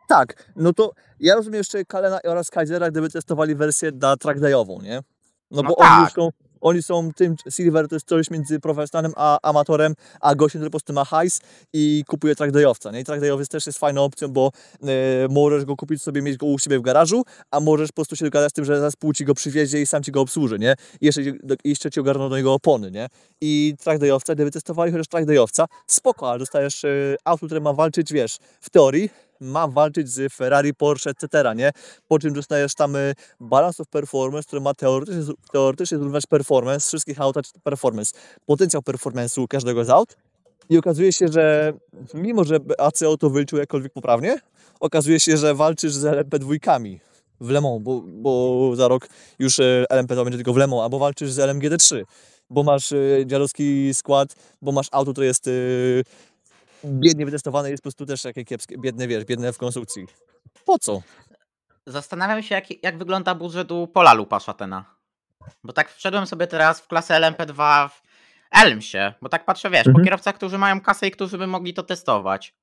Tak, no to ja rozumiem jeszcze Kalena oraz Kaisera, gdyby testowali wersję na trackdayową, nie? No, No bo oni już tak. Oni są tym, Silver to jest coś między profesjonalnym a amatorem, a gościem, który po prostu ma hajs i kupuje trackdayowca, nie? I też jest fajną opcją, bo e, możesz go kupić sobie, mieć go u siebie w garażu, a możesz po prostu się dogadać z tym, że zespół ci go przywiezie i sam ci go obsłuży, nie? I jeszcze, jeszcze ci ogarną do niego opony, nie? I trackdayowca, gdyby testowali chociaż trackdayowca, spoko, ale dostajesz e, auto, które ma walczyć, wiesz, w teorii, ma walczyć z Ferrari, Porsche, etc., nie? Po czym dostajesz tam y, Balance of Performance, który ma teoretycznie, teoretycznie zrównać performance wszystkich aut, performance, potencjał performance'u każdego z aut. I okazuje się, że mimo, że ACO to wyliczył jakkolwiek poprawnie, okazuje się, że walczysz z LMP2 w Le Mans, bo, bo za rok już y, LMP2 będzie tylko w Le Mans, albo walczysz z LMGD3, bo masz y, dziadowski skład, bo masz auto, które jest biednie wytestowane, jest po prostu też takie kiepskie, biedne, wiesz, biedne w konstrukcji. Po co? Zastanawiam się, jak, jak wygląda budżet u Pola Lupa Szatena. Bo tak wszedłem sobie teraz w klasę LMP2 w Elmsie, bo tak patrzę, wiesz, po Mhm. kierowcach, którzy mają kasę i którzy by mogli to testować.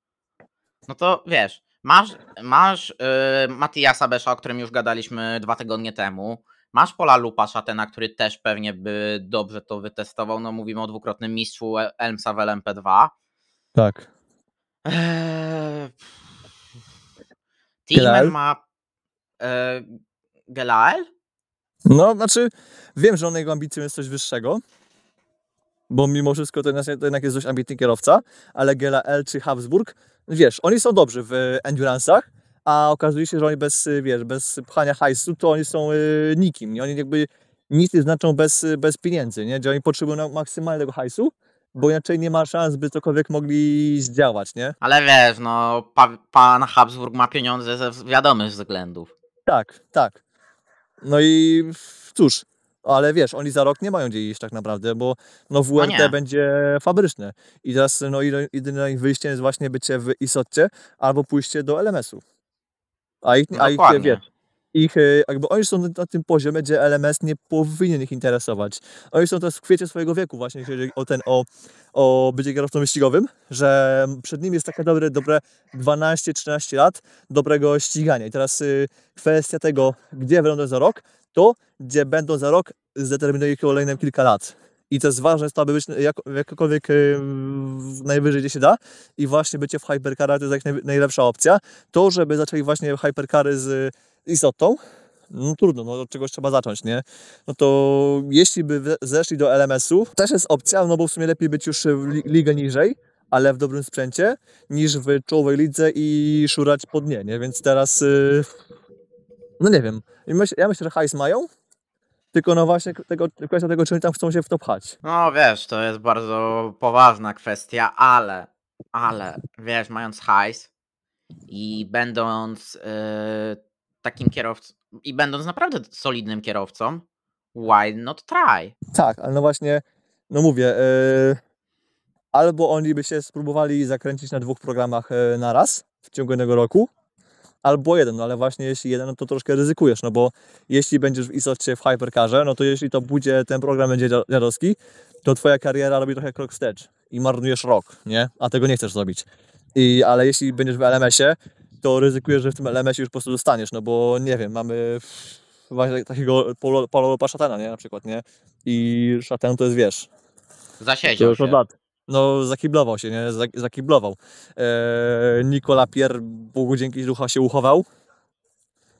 No to wiesz, masz, masz yy, Matiasa Besza, o którym już gadaliśmy dwa tygodnie temu. Masz Pola Lupa Szatena, który też pewnie by dobrze to wytestował. No mówimy o dwukrotnym mistrzu Elmsa w LMP2. Tak. Eee, Gelael? Tillman ma e, Gelael? No, znaczy, wiem, że on jego ambicją jest coś wyższego, bo mimo wszystko to jednak, to jednak jest dość ambitny kierowca, ale Gela L czy Habsburg, wiesz, oni są dobrzy w endurance'ach, a okazuje się, że oni bez, wiesz, bez pchania hajsu, to oni są y, nikim, nie? Oni jakby nic nie znaczą bez, bez pieniędzy, nie? Gdzie oni potrzebują tego hajsu, bo inaczej nie ma szans, by cokolwiek mogli zdziałać, nie? Ale wiesz, no, pa, pan Habsburg ma pieniądze ze wiadomych względów. Tak, tak. No i cóż, ale wiesz, oni za rok nie mają gdzie iść tak naprawdę, bo no WRT nie. będzie fabryczne. I teraz no jedyne ich wyjście jest właśnie bycie w Isotcie albo pójście do LMS-u. A ich, a ich wiesz, ich, e, jakby oni są na- tym poziomie, gdzie LMS nie powinien ich interesować. Oni są teraz w kwiecie swojego wieku właśnie, jeśli chodzi o ten, o, o bycie kierowcą wyścigowym, że przed nim jest takie dobre, dobre 12-13 lat dobrego ścigania. I teraz y, kwestia tego, gdzie będą za rok, to gdzie będą za rok zdeterminuje kolejne kilka lat. I to jest ważne, to aby być jak, jakokolwiek y, w- najwyżej gdzie się da i właśnie bycie w hypercarach to jest jak naj, najlepsza opcja. To, żeby zaczęli właśnie hypercary z Isotą, no trudno, no od czegoś trzeba zacząć, nie? No to jeśli by zeszli do LMS-u, też jest opcja, no bo w sumie lepiej być już w li- ligę niżej, ale w dobrym sprzęcie, niż w czołowej lidze i szurać pod nie, nie? Więc teraz, y, no nie wiem, ja myślę, że hajs mają, tylko no właśnie tego, kwestia tego, czy oni tam chcą się w to pchać. No wiesz, to jest bardzo poważna kwestia, ale, ale, wiesz, mając hajs i będąc e, takim kierowcą, i będąc naprawdę solidnym kierowcą, why not try? Tak, ale no właśnie, no mówię, y, albo oni by się spróbowali zakręcić na dwóch programach y, na raz w ciągu jednego roku, albo jeden, no ale właśnie jeśli jeden, no to troszkę ryzykujesz, no bo jeśli będziesz w istocie w Hypercarze, no to jeśli to będzie, ten program będzie dzia- dziadowski, to twoja kariera robi trochę krok wstecz i marnujesz rok, nie? A tego nie chcesz zrobić. I, ale jeśli będziesz w LMS-ie, to ryzykujesz, że w tym LMS-ie już po prostu dostaniesz, no bo nie wiem, mamy właśnie takiego Paulo, Paulo Szatana, nie? Na przykład, nie? I Szatan to jest, wiesz, to Zasiedział już od lat. No, zakiblował się, nie? Zak- Zakiblował. Eee, Nikola Pier, Bogu dzięki ducha się uchował.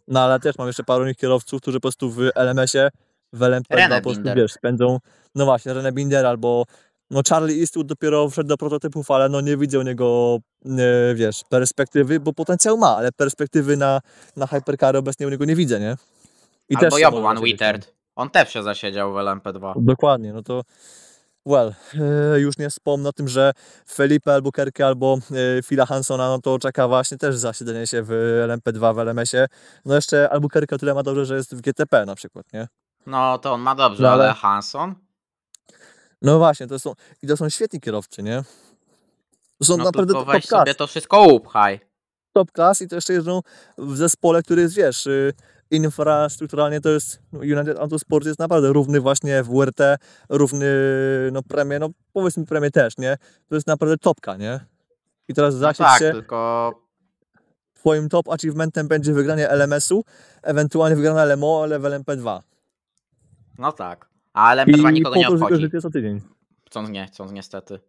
No, ale też mam jeszcze paru innych kierowców, którzy po prostu w LMS-ie, w LMP2 René po prostu, Binder. wiesz, spędzą, no właśnie, René Binder albo no Charlie Eastwood dopiero wszedł do prototypów, ale no nie widzę u niego, e, wiesz, perspektywy, bo potencjał ma, ale perspektywy na, na hypercary obecnie u niego nie widzę, nie? I Albo może Van zasiedzieć. Wittert. On też się zasiedział w LMP2. Dokładnie, no to well, e, już nie wspomnę o tym, że Felipe Albuquerque albo e, Phila Hansona, no to czeka właśnie też zasiedzenie się w LMP2, w LMS-ie. No jeszcze Albuquerque o tyle ma dobrze, że jest w GTP na przykład, nie? No to on ma dobrze, No, ale- ale Hanson? No właśnie, to są, i to są świetni kierowcy, nie? To są No naprawdę top weź class, sobie to wszystko upchaj. top class i to jeszcze jeżdżą w zespole, który jest, wiesz, y, infrastrukturalnie to jest, no, United Autosport jest naprawdę równy właśnie w WRT, równy, no premie, no powiedzmy premie też, nie? To jest naprawdę topka, nie? I teraz No zasiedź tak, się tylko twoim top achievementem będzie wygranie LMS-u, ewentualnie wygrana LMO, ale w LMP2. No tak. A LMP2 nikogo nie obchodzi. życie co tydzień. Chcąc nie, chcąc niestety.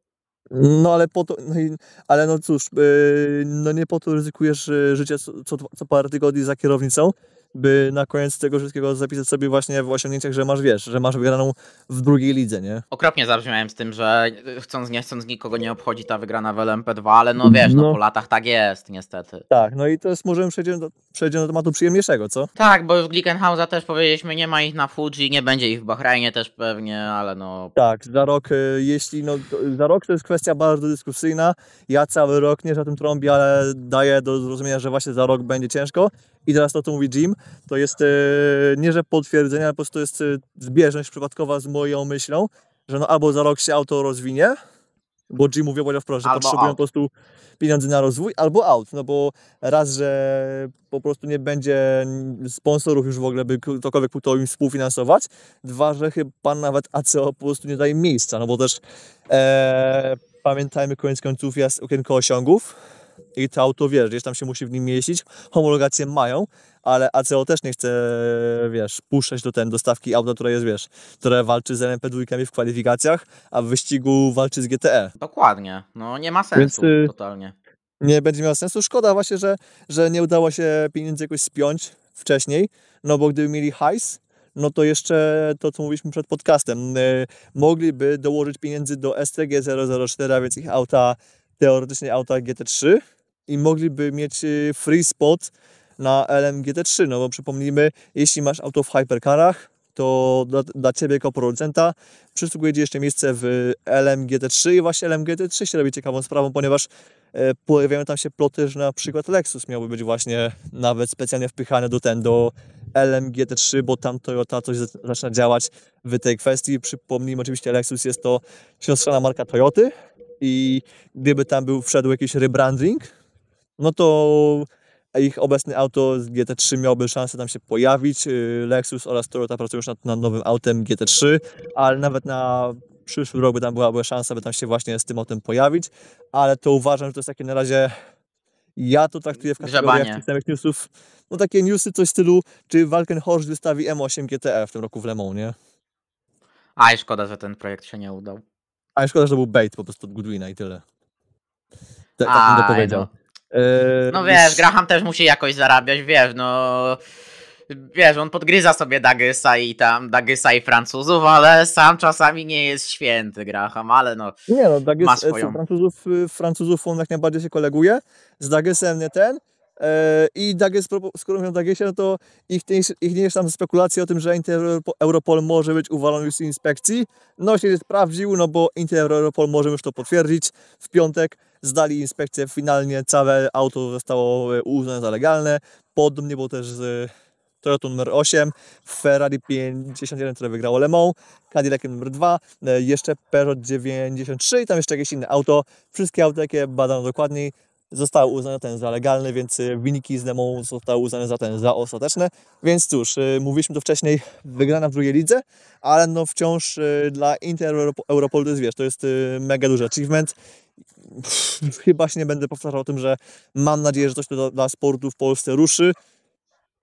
No ale po to, no i, ale no cóż, yy, no nie po to ryzykujesz yy, życie co, co, co parę tygodni za kierownicą, by na koniec tego wszystkiego zapisać sobie właśnie w osiągnięciach, że masz, wiesz, że masz wygraną w drugiej lidze, nie? Okropnie zabrzmiałem z tym, że chcąc nie chcąc nikogo nie obchodzi ta wygrana w LMP2, ale no wiesz, no, No. po latach tak jest niestety. Tak, no i teraz możemy przejdziemy do, przejdziemy do tematu przyjemniejszego, co? Tak, bo już Glickenhausa też powiedzieliśmy, nie ma ich na Fuji, nie będzie ich w Bahrajnie też pewnie, ale no... Tak, za rok, y, jeśli, no, to, za rok to jest kwestia bardzo dyskusyjna. Ja cały rok nie za tym trąbię, ale daję do zrozumienia, że właśnie za rok będzie ciężko. I teraz to, co mówi Jim, to jest y, nie, że potwierdzenie, ale po prostu jest y, zbieżność przypadkowa z moją myślą, że no albo za rok się auto rozwinie, bo Jim mówił powiedział wprost, że Albo potrzebują out. po prostu pieniędzy na rozwój, albo out, no bo raz, że po prostu nie będzie sponsorów już w ogóle, by ktokolwiek to im współfinansować, Dwa, że chyba nawet ACO po prostu nie daje miejsca, no bo też e, pamiętajmy, koniec końców jest okienko osiągów i to auto, wiesz, gdzieś tam się musi w nim mieścić, homologację mają, ale ACO też nie chce, wiesz, puszczać do ten dostawki auta, które jest, wiesz, które walczy z LMP2 w kwalifikacjach, a w wyścigu walczy z GTE. Dokładnie, no nie ma sensu Więc, y, totalnie. nie będzie miało sensu. Szkoda właśnie, że, że nie udało się pieniędzy jakoś spiąć wcześniej, no bo gdyby mieli hajs, no to jeszcze to, co mówiliśmy przed podcastem, y, mogliby dołożyć pieniędzy do STG 004, a więc ich auta, teoretycznie auta GT3 i mogliby mieć y, free spot na LM GT3, no bo przypomnijmy, jeśli masz auto w hypercarach, to dla, dla Ciebie jako producenta przysługuje Ci jeszcze miejsce w LM GT3 i właśnie LM GT3 się robi ciekawą sprawą, ponieważ e, pojawiają tam się ploty, że na przykład Lexus miałby być właśnie nawet specjalnie wpychany do ten, do LM GT3, bo tam Toyota coś za- zaczyna działać w tej kwestii. Przypomnijmy, oczywiście Lexus jest to siostrzana marka Toyoty i gdyby tam był wszedł jakiś rebranding, no to ich obecne auto z GT3 miałoby szansę tam się pojawić. Yy, Lexus oraz Toyota pracują już nad, nad nowym autem GT3, ale nawet na przyszły rok by tam byłaby szansa, by tam się właśnie z tym autem pojawić, ale to uważam, że to jest takie na razie ja to traktuję w kategoriach tych samych newsów, no takie newsy coś w stylu, czy Walkenhorst wystawi M8 GTE w tym roku w Le Mans, nie? A i szkoda, że ten projekt się nie udał. A szkoda, że to był bait po prostu od Goodwina i tyle. Tak, tak bym to Aj, powiedział. no. Eee, No wiesz, Graham też musi jakoś zarabiać, wiesz, no... Wiesz, on podgryza sobie Dagysa i tam, Dagysa i Francuzów, ale sam czasami nie jest święty Graham, ale no... Nie no, Dages, ma e, swoją. Francuzów, Francuzów on jak najbardziej się koleguje, z Dagesem nie ten e, i Dages, propo- skoro mówią o Dagesie, no to ich, ich nie jest tam spekulacje o tym, że Inter Europol może być uwalony z inspekcji, no się sprawdził, no bo Europol może już to potwierdzić, w piątek zdali inspekcję, finalnie całe auto zostało e, uznane za legalne, podobnie było też z Toyota numer 8, Ferrari 51, które wygrało Le Mans, Cadillaciem numer 2, e, jeszcze Peugeot 93 i tam jeszcze jakieś inne auto. Wszystkie auta, jakie badano dokładniej, zostały uznane ten za legalne, więc e, wyniki z Mans zostały uznane za ten za ostateczne. Więc cóż, e, mówiliśmy to wcześniej, wygrana w drugiej lidze, ale no wciąż e, dla Inter Europo- Europol to jest, wiesz, to jest mega duży achievement. Chyba się nie będę powtarzał o tym, że mam nadzieję, że coś to dla sportu w Polsce ruszy.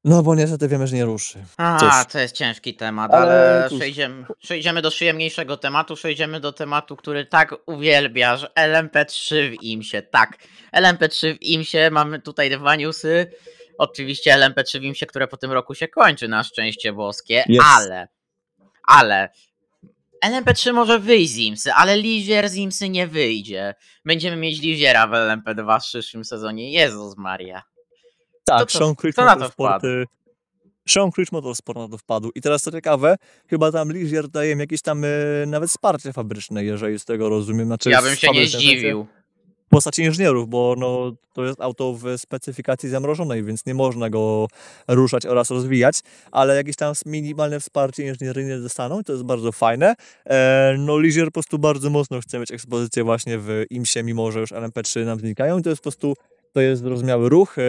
No bo niestety wiemy, że nie ruszy. A, Cóż. to jest ciężki temat, Ale ale przejdziemy, przejdziemy do przyjemniejszego tematu, przejdziemy do tematu, który tak uwielbiasz, LMP3 w IMSie, tak. LMP3 w IMSie, mamy tutaj dwa newsy, oczywiście LMP3 w IMSie, które po tym roku się kończy, na szczęście boskie, Yes. ale, ale, LMP3 może wyjść z IMSy, ale Ligier z IMSy nie wyjdzie. Będziemy mieć Ligiera w LMP2 w przyszłym sezonie, Jezus Maria. Tak, to- Sean Creech kto na to Motorsport. wpadł? y, Sean Creech Motorsport na to wpadł. I teraz co ciekawe, chyba tam Ligier daje im jakieś tam y, nawet wsparcie fabryczne, jeżeli z tego rozumiem. Znaczy Ja bym się nie sensie zdziwił. W postaci inżynierów, bo no, to jest auto w specyfikacji zamrożonej, więc nie można go ruszać oraz rozwijać, ale jakieś tam minimalne wsparcie inżynieryjne dostaną i to jest bardzo fajne. E, no Ligier po prostu bardzo mocno chce mieć ekspozycję właśnie w IMSie, mimo że już LMP3 nam znikają i to jest po prostu, to jest zrozumiały ruch. E,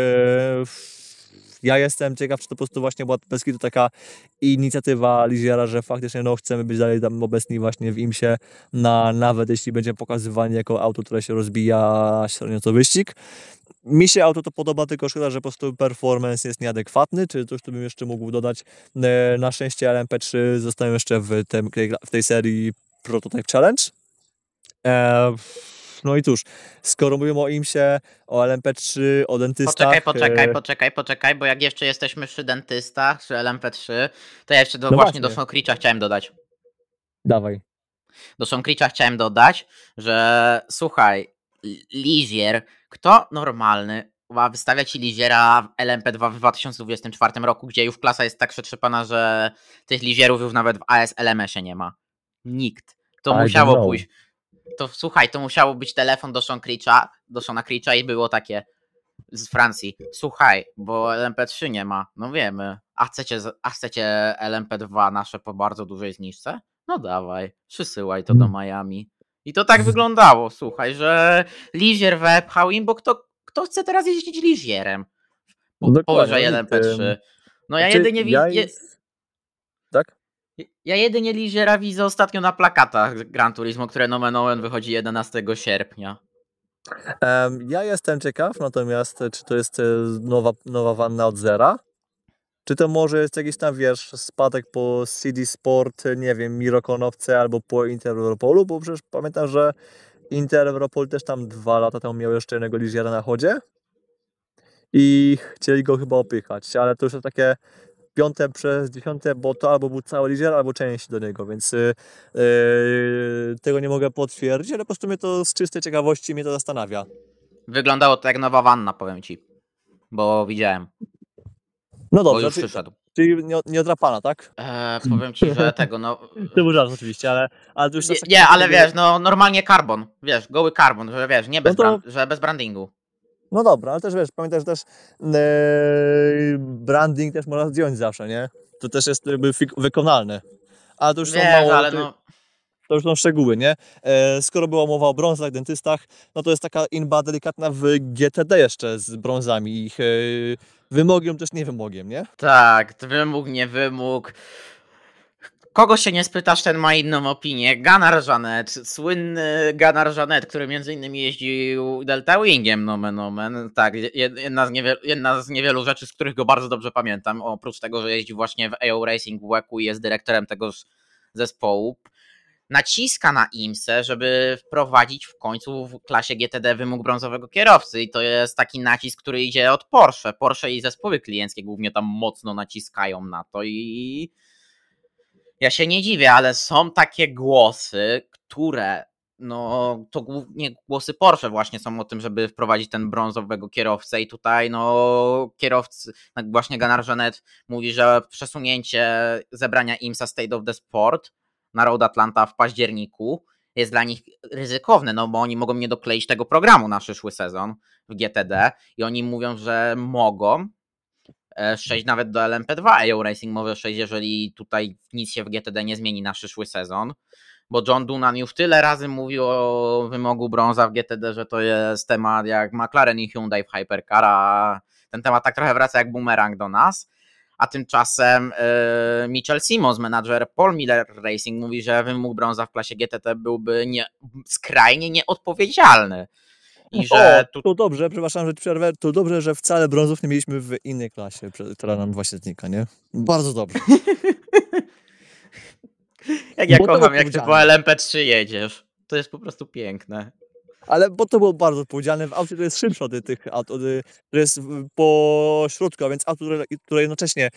ja jestem ciekaw, czy to po prostu właśnie była bez kitu taka inicjatywa Ligiera, że faktycznie no, chcemy być dalej tam obecni właśnie w IMSie, na, nawet jeśli będzie pokazywanie jako auto, które się rozbija średnio co wyścig. mi się auto to podoba, tylko szkoda, że po prostu performance jest nieadekwatny, czy coś tu bym jeszcze mógł dodać. E, Na szczęście LMP3 zostają jeszcze w, tem, w tej serii Prototype Challenge. E, No i cóż, skoro mówimy o IMSie, o LMP3, o dentystach... Poczekaj, poczekaj, e, poczekaj, poczekaj, bo jak jeszcze jesteśmy przy dentystach, przy LMP3, to ja jeszcze do, No właśnie do. Sąkricza chciałem dodać. Dawaj. Do Sąkricza chciałem dodać, że słuchaj, Li- Lizier, kto normalny ma wystawiać Liziera w LMP2 w 2024 roku, gdzie już klasa jest tak przetrzepana, że tych Lizierów już nawet w AS LMS-ie nie ma. Nikt. To I musiało pójść. To słuchaj, to musiało być telefon do Sean Creecha, do Shona Creecha i było takie z Francji. Słuchaj, bo LMP3 nie ma. No wiemy. A chcecie, a chcecie LMP2 nasze po bardzo dużej zniżce? No dawaj, przysyłaj to do Mm. Miami. I to tak wyglądało, słuchaj, że Lizier wepchał im, bo kto, kto chce teraz jeździć Lizierem? Po, powyżej nikt, LMP3. em, No ja Znaczy, jedynie, wi- ja je, jest-? Ja jedynie Liziera widzę ostatnio na plakatach Gran Turismo, które nomen omen wychodzi 11 sierpnia. Em, Ja jestem ciekaw, natomiast czy to jest e, nowa, nowa wanna od zera? Czy to może jest jakiś tam, wiesz, spadek po CD Sport, nie wiem, Mirokonowce albo po Inter Europolu? Bo przecież pamiętam, że Inter Europol też tam dwa lata temu miał jeszcze jednego liziera na chodzie i chcieli go chyba opychać, ale to już takie piąte przez dziesiąte, bo to albo był cały lizier, albo część do niego, więc e, tego nie mogę potwierdzić, ale po prostu mnie to z czystej ciekawości mnie to zastanawia. Wyglądało to jak nowa wanna, powiem ci. Bo widziałem, No bo dobrze, już czyli, przyszedł. czyli nie, nie odrapana, tak? Eee, powiem ci, że tego, no... To był żart oczywiście, ale, ale już Nie, tak- nie, ale wiesz, no normalnie karbon, wiesz, goły karbon, że wiesz, nie bez, No to- że bez brandingu. No dobra, ale też wiesz, pamiętaj, że też e, branding też można zdjąć zawsze, nie? To też jest jakby wykonalne. Ale to już są mało, ale no... to już są szczegóły, nie? E, skoro była mowa o brązach, dentystach, no to jest taka inba delikatna w GTD jeszcze z brązami. Ich e, wymogiem też nie wymogiem, nie? Tak, wymóg, nie wymóg. Kogo się nie spytasz, ten ma inną opinię. Gunnar Janet, słynny Gunnar Janet, który między innymi jeździł Delta Wingiem, nomen omen. Tak, jed- jedna z, niewielu, jedna z niewielu rzeczy, z których go bardzo dobrze pamiętam. Oprócz tego, że jeździł właśnie w AO Racing WEC-u i jest dyrektorem tegoż zespołu. Naciska na IMSę, żeby wprowadzić w końcu w klasie GTD wymóg brązowego kierowcy i to jest taki nacisk, który idzie od Porsche. Porsche i zespoły klienckie głównie tam mocno naciskają na to i ja się nie dziwię, ale są takie głosy, które no to głównie głosy Porsche właśnie są o tym, żeby wprowadzić ten brązowego kierowcę i tutaj no kierowcy, tak właśnie Janet mówi, że przesunięcie zebrania IMSA State of the Sport na Road Atlanta w październiku jest dla nich ryzykowne, no bo oni mogą nie dokleić tego programu na przyszły sezon w GTD i oni mówią, że mogą e, przejść nawet do LMP2 AO Racing może przejść, jeżeli tutaj nic się w GTD nie zmieni na przyszły sezon, bo John Dunan już tyle razy mówił o wymogu brąza w GTD, że to jest temat jak McLaren i Hyundai w Hypercar, a ten temat tak trochę wraca jak bumerang do nas. A tymczasem e, Mitchell Simons, menadżer Paul Miller Racing, mówi, że wymóg brąza w klasie GTT byłby nie, skrajnie nieodpowiedzialny. I że o, tu, to dobrze, przepraszam, że przerwę, to dobrze, że wcale brązów nie mieliśmy w innej klasie, która nam właśnie znika, nie? Bardzo dobrze. jak ja bo kocham, jak ty po odpowiedzialne. LMP3 jedziesz. To jest po prostu piękne. Ale bo to było bardzo odpowiedzialne. W aucie to jest szybsze od tych aut, od, to jest po środku, a więc auto, które, które jednocześnie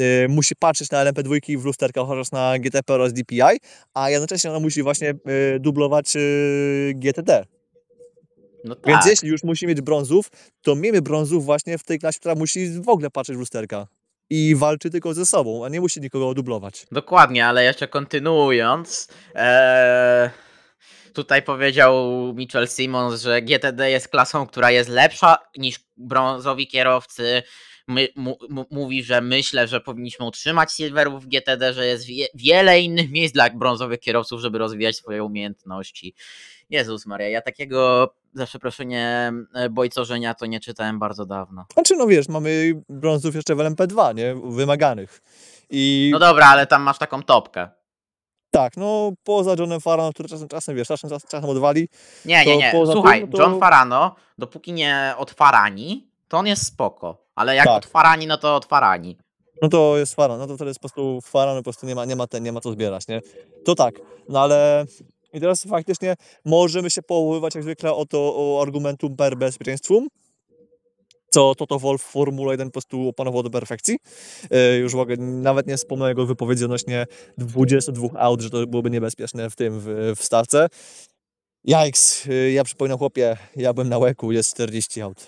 y, musi patrzeć na LMP2 w lusterkach chociaż na GTP oraz DPI, a jednocześnie ona musi właśnie y, dublować y, GTD. No tak. Więc jeśli już musi mieć brązów, to miejmy brązów właśnie w tej klasie, która musi w ogóle patrzeć w lusterka. I walczy tylko ze sobą, a nie musi nikogo dublować. Dokładnie, ale jeszcze kontynuując, e, tutaj powiedział Mitchell Simons, że GTD jest klasą, która jest lepsza niż brązowi kierowcy. My, mówi, że myślę, że powinniśmy utrzymać silverów w GTD, że jest wie, wiele innych miejsc dla brązowych kierowców, żeby rozwijać swoje umiejętności. Jezus Maria, ja takiego, za przeproszeniem, e, bojcorzenia to nie czytałem bardzo dawno. Znaczy, no wiesz, mamy brązów jeszcze w LMP2, nie? Wymaganych. I No dobra, ale tam masz taką topkę. Tak, no poza Johnem Farano, który czasem, czasem wiesz, czasem, czasem odwali. Nie, nie, nie. Słuchaj, tym, to- John Farano, dopóki nie otwarani, to on jest spoko. Ale jak Tak. otwarani, no to otwarani. No to jest Faran, no to wtedy jest po prostu Faran, po prostu nie ma, nie ma ten, nie ma co zbierać, nie? To tak, no ale i teraz faktycznie możemy się powoływać jak zwykle o to o argumentum per bezpieczeństwum, co Toto Wolf w Formule 1 po prostu opanował do perfekcji. E, Już mogę, nawet nie wspomnę jego wypowiedzi odnośnie 22 aut, że to byłoby niebezpieczne w tym, w, w stawce. Jajks, e, ja przypominam chłopie, ja byłem na łeku, jest 40 aut.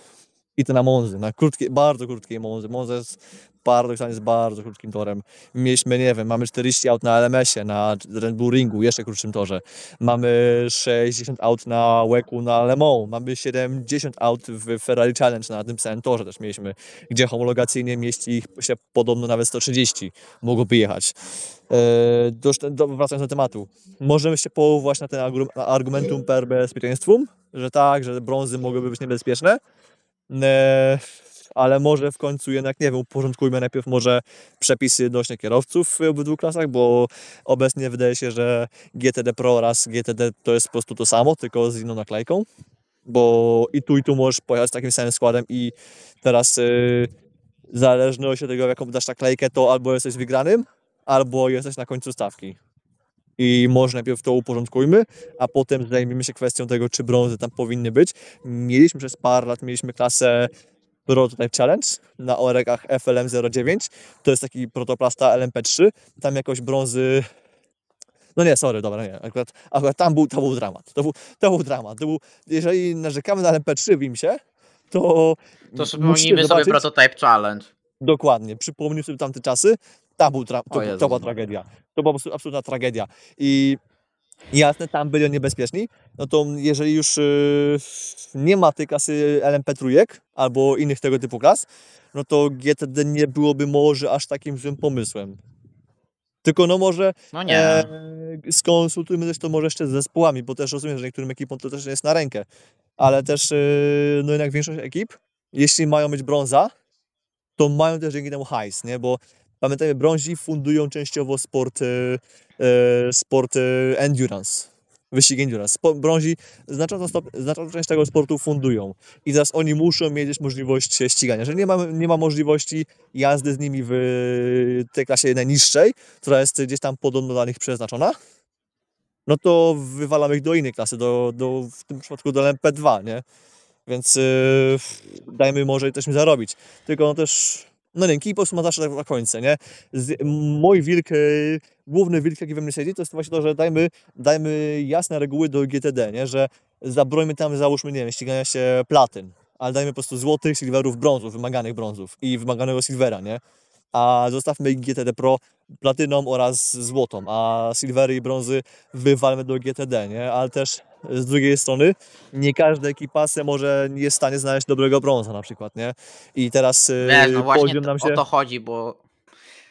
I to na Monzy, na krótkiej, bardzo krótkiej Monzy. Monza jest paradoksalnie z bardzo krótkim torem. Mieliśmy, nie wiem, mamy 40 aut na LMS-ie, na Red Bull Ringu, jeszcze krótszym torze. Mamy 60 aut na Łeku na Le Mans. Mamy 70 aut w Ferrari Challenge na tym samym torze też mieliśmy, gdzie homologacyjnie mieści ich się podobno nawet 130 mogłoby jechać. Eee, do, do, wracając do tematu. Możemy się powoływać na ten argumentum per bezpieczeństwum, że tak, że brązy mogłyby być niebezpieczne, Eee, ale może w końcu jednak, nie wiem, uporządkujmy najpierw może przepisy odnośnie kierowców w obydwu klasach, bo obecnie wydaje się, że GTD Pro oraz GTD to jest po prostu to samo, tylko z inną naklejką, bo i tu i tu możesz pojechać takim samym składem i teraz yy, w zależności od tego, jaką dasz naklejkę, to albo jesteś wygranym, albo jesteś na końcu stawki. I może najpierw to uporządkujmy, a potem zajmiemy się kwestią tego, czy brązy tam powinny być. Mieliśmy przez parę lat, mieliśmy klasę Prototype Challenge na orekach FLM 09. To jest taki protoplasta LMP3. Tam jakoś brązy. No nie, sorry, dobra, nie. Akurat, akurat tam był, to był dramat. To był, to był dramat. To był, jeżeli narzekamy na LMP3 w IMSie, to. To przypomnijmy sobie Prototype Challenge. Dokładnie. Przypomnij sobie tamte czasy. Tam był to, to była tragedia. To była absolutna tragedia. I jasne, tam byli oni niebezpieczni. No to jeżeli już yy, nie ma tej klasy LMP trójek albo innych tego typu klas, no to GTD nie byłoby może aż takim złym pomysłem. Tylko no może No nie. e, skonsultujmy też to może jeszcze z zespołami, bo też rozumiem, że niektórym ekipom to też jest na rękę. Ale też, e, no jednak większość ekip, jeśli mają mieć brąza, to mają też dzięki temu hajs, nie? Bo pamiętajmy, brązi fundują częściowo sport, e, sport e, endurance, wyścig endurance. Brązi znaczącą, część tego sportu fundują i teraz oni muszą mieć możliwość ścigania. Jeżeli nie ma, nie ma możliwości jazdy z nimi w tej klasie najniższej, która jest gdzieś tam podobno dla nich przeznaczona, no to wywalamy ich do innej klasy, do, do, w tym przypadku do LMP2, nie? Więc yy, dajmy może też mi zarobić. Tylko no też, no nie, po prostu ma zawsze tak na końcu, nie? Z, mój wilk, yy, główny wilk, jaki we mnie siedzi, to jest właśnie to, że dajmy, dajmy jasne reguły do GTD, nie? Że zabrońmy tam, załóżmy, nie wiem, ścigania się platyn, ale dajmy po prostu złotych, silverów, brązów, wymaganych brązów i wymaganego silvera, nie? A zostawmy GTD Pro platyną oraz złotą, a silvery i brązy wywalmy do GTD, nie? Ale też z drugiej strony nie każda ekipa se może nie jest w stanie znaleźć dobrego brąza na przykład, nie? I teraz yy, Wiesz, no właśnie nam się... o to chodzi, bo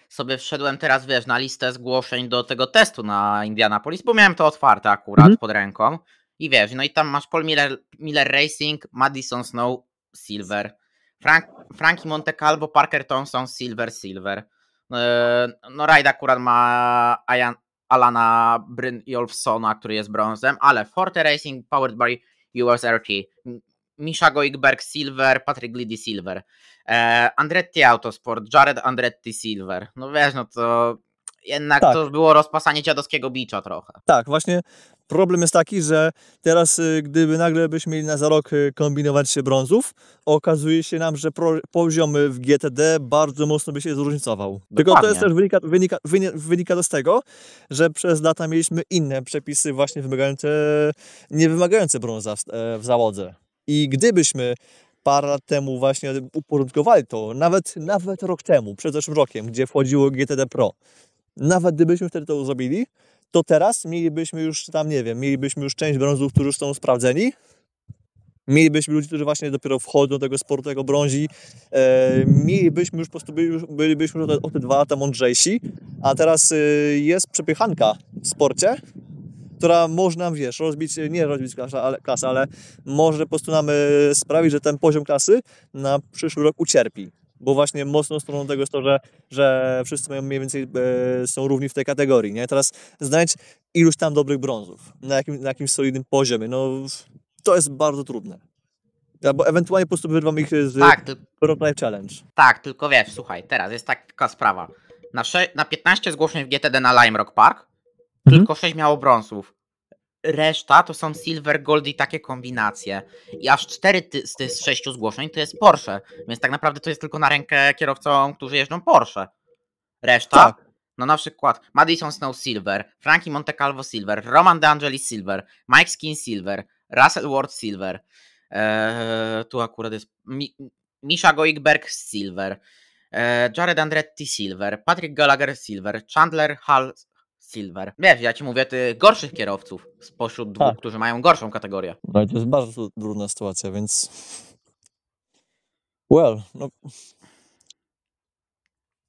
sobie wszedłem teraz, wiesz, na listę zgłoszeń do tego testu na Indianapolis, bo miałem to otwarte akurat Mhm. pod ręką. I wiesz, no i tam masz Paul Miller, Miller Racing, Madison Snow, Silver, Frank, Frankie Monte Calvo, Parker Thompson, Silver, Silver. E, No Ride akurat ma Ian, Alana Brynjolfsona, który jest brązem, ale Forte Racing, powered by USRT, Misha Goikberg Silver, Patrick Liddy Silver. E, Andretti Autosport, Jared Andretti Silver. No wiesz, no to jednak Tak. to było rozpasanie dziadowskiego bicza trochę. Tak, właśnie problem jest taki, że teraz y, gdyby nagle byśmy mieli na za rok y, kombinować się brązów, okazuje się nam, że pro, poziom w GTD bardzo mocno by się zróżnicował. Tylko to Dokładnie. jest też wynika, wynika, wynika, z tego, że przez lata mieliśmy inne przepisy właśnie wymagające, nie wymagające brąza w, e, w załodze. I gdybyśmy parę lat temu właśnie uporządkowali to, nawet, nawet rok temu, przed zeszłym rokiem, gdzie wchodziło GTD Pro, nawet gdybyśmy wtedy to zrobili, to teraz mielibyśmy już tam, nie wiem, mielibyśmy już część brązów, którzy już są sprawdzeni. Mielibyśmy ludzi, którzy właśnie dopiero wchodzą do tego sportu jako brązi. E, mielibyśmy już po prostu, byli bylibyśmy już o te, o te dwa lata mądrzejsi. A teraz y, jest przepychanka w sporcie, która może nam, wiesz, rozbić, nie rozbić ale, klasę, ale może po prostu nam y, sprawić, że ten poziom klasy na przyszły rok ucierpi. Bo właśnie mocną stroną tego jest to, że, że wszyscy mają mniej więcej e, są równi w tej kategorii, nie? Teraz znaleźć iluś tam dobrych brązów na, jakim, na jakimś solidnym poziomie, no to jest bardzo trudne. Albo ewentualnie po prostu wyrwam ich z Tak, ty, Pro Life Challenge. tak, tylko wiesz, słuchaj, teraz jest taka sprawa. Na, sze- na 15 zgłoszeń w GTD na Lime Rock Park Mhm. tylko 6 miało brązów. Reszta to są silver, gold i takie kombinacje. I aż 4 ty- z tych 6 zgłoszeń to jest Porsche. Więc tak naprawdę to jest tylko na rękę kierowcom, którzy jeżdżą Porsche. Reszta, Tak. no na przykład Madison Snow Silver, Frankie Montecalvo Silver, Roman De Angelis Silver, Mike Skin Silver, Russell Ward Silver. Eee, tu akurat jest Mi- Misha Goikberg Silver, eee, Jared Andretti Silver, Patrick Gallagher Silver, Chandler Hall Silver. Wiesz, ja ci mówię tych gorszych kierowców spośród dwóch, Tak. którzy mają gorszą kategorię. No i to jest bardzo trudna sytuacja, więc. Well, no.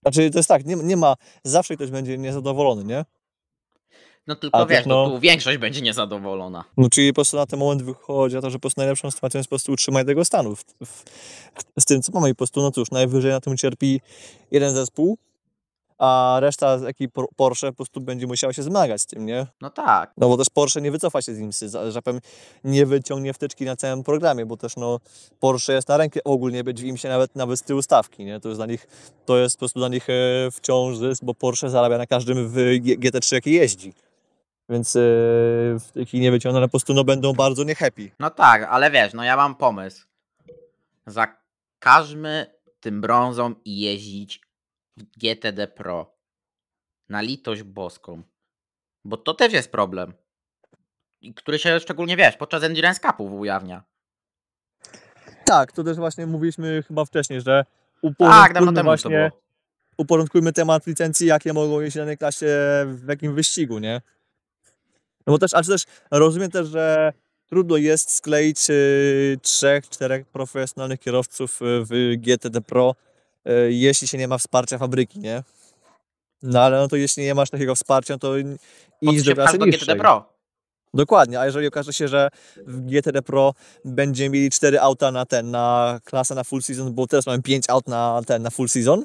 Znaczy, to jest tak, nie, nie ma. Zawsze ktoś będzie niezadowolony, nie? No tylko A wiesz, też, no, no- tu większość będzie niezadowolona. No, czyli po prostu na ten moment wychodzi na to, że po prostu najlepszą sytuacją jest po prostu utrzymanie tego stanu. W, w, z tym, co mamy, i po prostu, no cóż, najwyżej na tym cierpi jeden zespół, a reszta ekip Por- Porsche po prostu będzie musiała się zmagać z tym, nie? No tak. No bo też Porsche nie wycofa się z nim, z żapem nie wyciągnie wtyczki na całym programie, bo też no Porsche jest na rękę ogólnie być w im się nawet nawet z tyłu stawki, nie? To jest dla nich, to jest po prostu dla nich e, wciąż zysk, bo Porsche zarabia na każdym w G- GT3 jaki jeździ. Więc e, wtyki nie wyciągną, ale po prostu no będą bardzo niehappy. No tak, ale wiesz, no ja mam pomysł. Zakażmy tym brązom jeździć w GTD Pro. Na litość boską. Bo to też jest problem. Który się szczególnie, wiesz, podczas Endurance Cupów ujawnia. Tak, to też właśnie mówiliśmy chyba wcześniej, że Tak, uporządkujmy to właśnie, uporządkujmy temat licencji, jakie mogą jeździć w danej klasie w jakim wyścigu, nie? No bo też, ale też rozumiem też, że trudno jest skleić y, trzech, czterech profesjonalnych kierowców y, w GTD Pro, jeśli się nie ma wsparcia fabryki, nie? No ale no to jeśli nie masz takiego wsparcia, to idź do klasy do GTD. Pro? Dokładnie, a jeżeli okaże się, że w GTD Pro będziemy mieli 4 auta na ten, na klasę na full season, bo teraz mamy 5 aut na ten, na full season,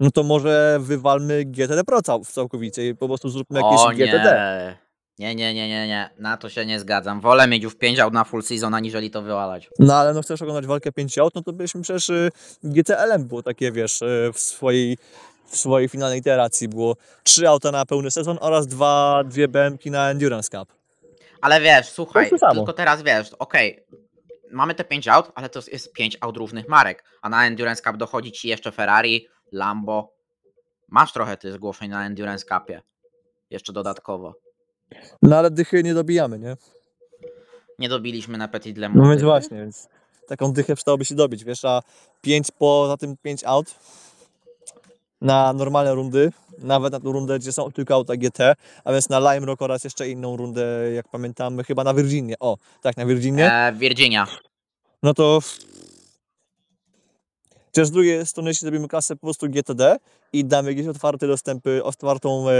no to może wywalmy GTD Pro cał, całkowicie i po prostu zróbmy jakieś O GTD. nie. Nie, nie, nie, nie, nie. Na to się nie zgadzam. Wolę mieć już 5 aut na full season, aniżeli to wywalać. No ale no chcesz oglądać walkę 5 aut, no to byśmy przecież y, GTLM było takie, wiesz, y, w swojej, w swojej finalnej iteracji było 3 auta na pełny sezon oraz dwa, dwie BMki na Endurance Cup. Ale wiesz, słuchaj, to samo. tylko teraz wiesz, okej, mamy te 5 aut, ale to jest 5 aut różnych marek, a na Endurance Cup dochodzi ci jeszcze Ferrari, Lambo. Masz trochę tych zgłoszeń na Endurance Cupie. Jeszcze dodatkowo. No ale dychy nie dobijamy, nie? Nie dobiliśmy na Petit Le No Mans. więc właśnie, więc taką dychę przydałoby się dobić, wiesz, a 5 poza tym 5 aut na normalne rundy, nawet na tą rundę, gdzie są tylko auta GT, a więc na Lime Rock oraz jeszcze inną rundę, jak pamiętamy, chyba na Virginie. O, tak, na Virginie. E, Virginia. No to Chociaż z drugiej strony, jeśli zrobimy klasę po prostu GTD i damy jakieś otwarte dostępy, otwartą e,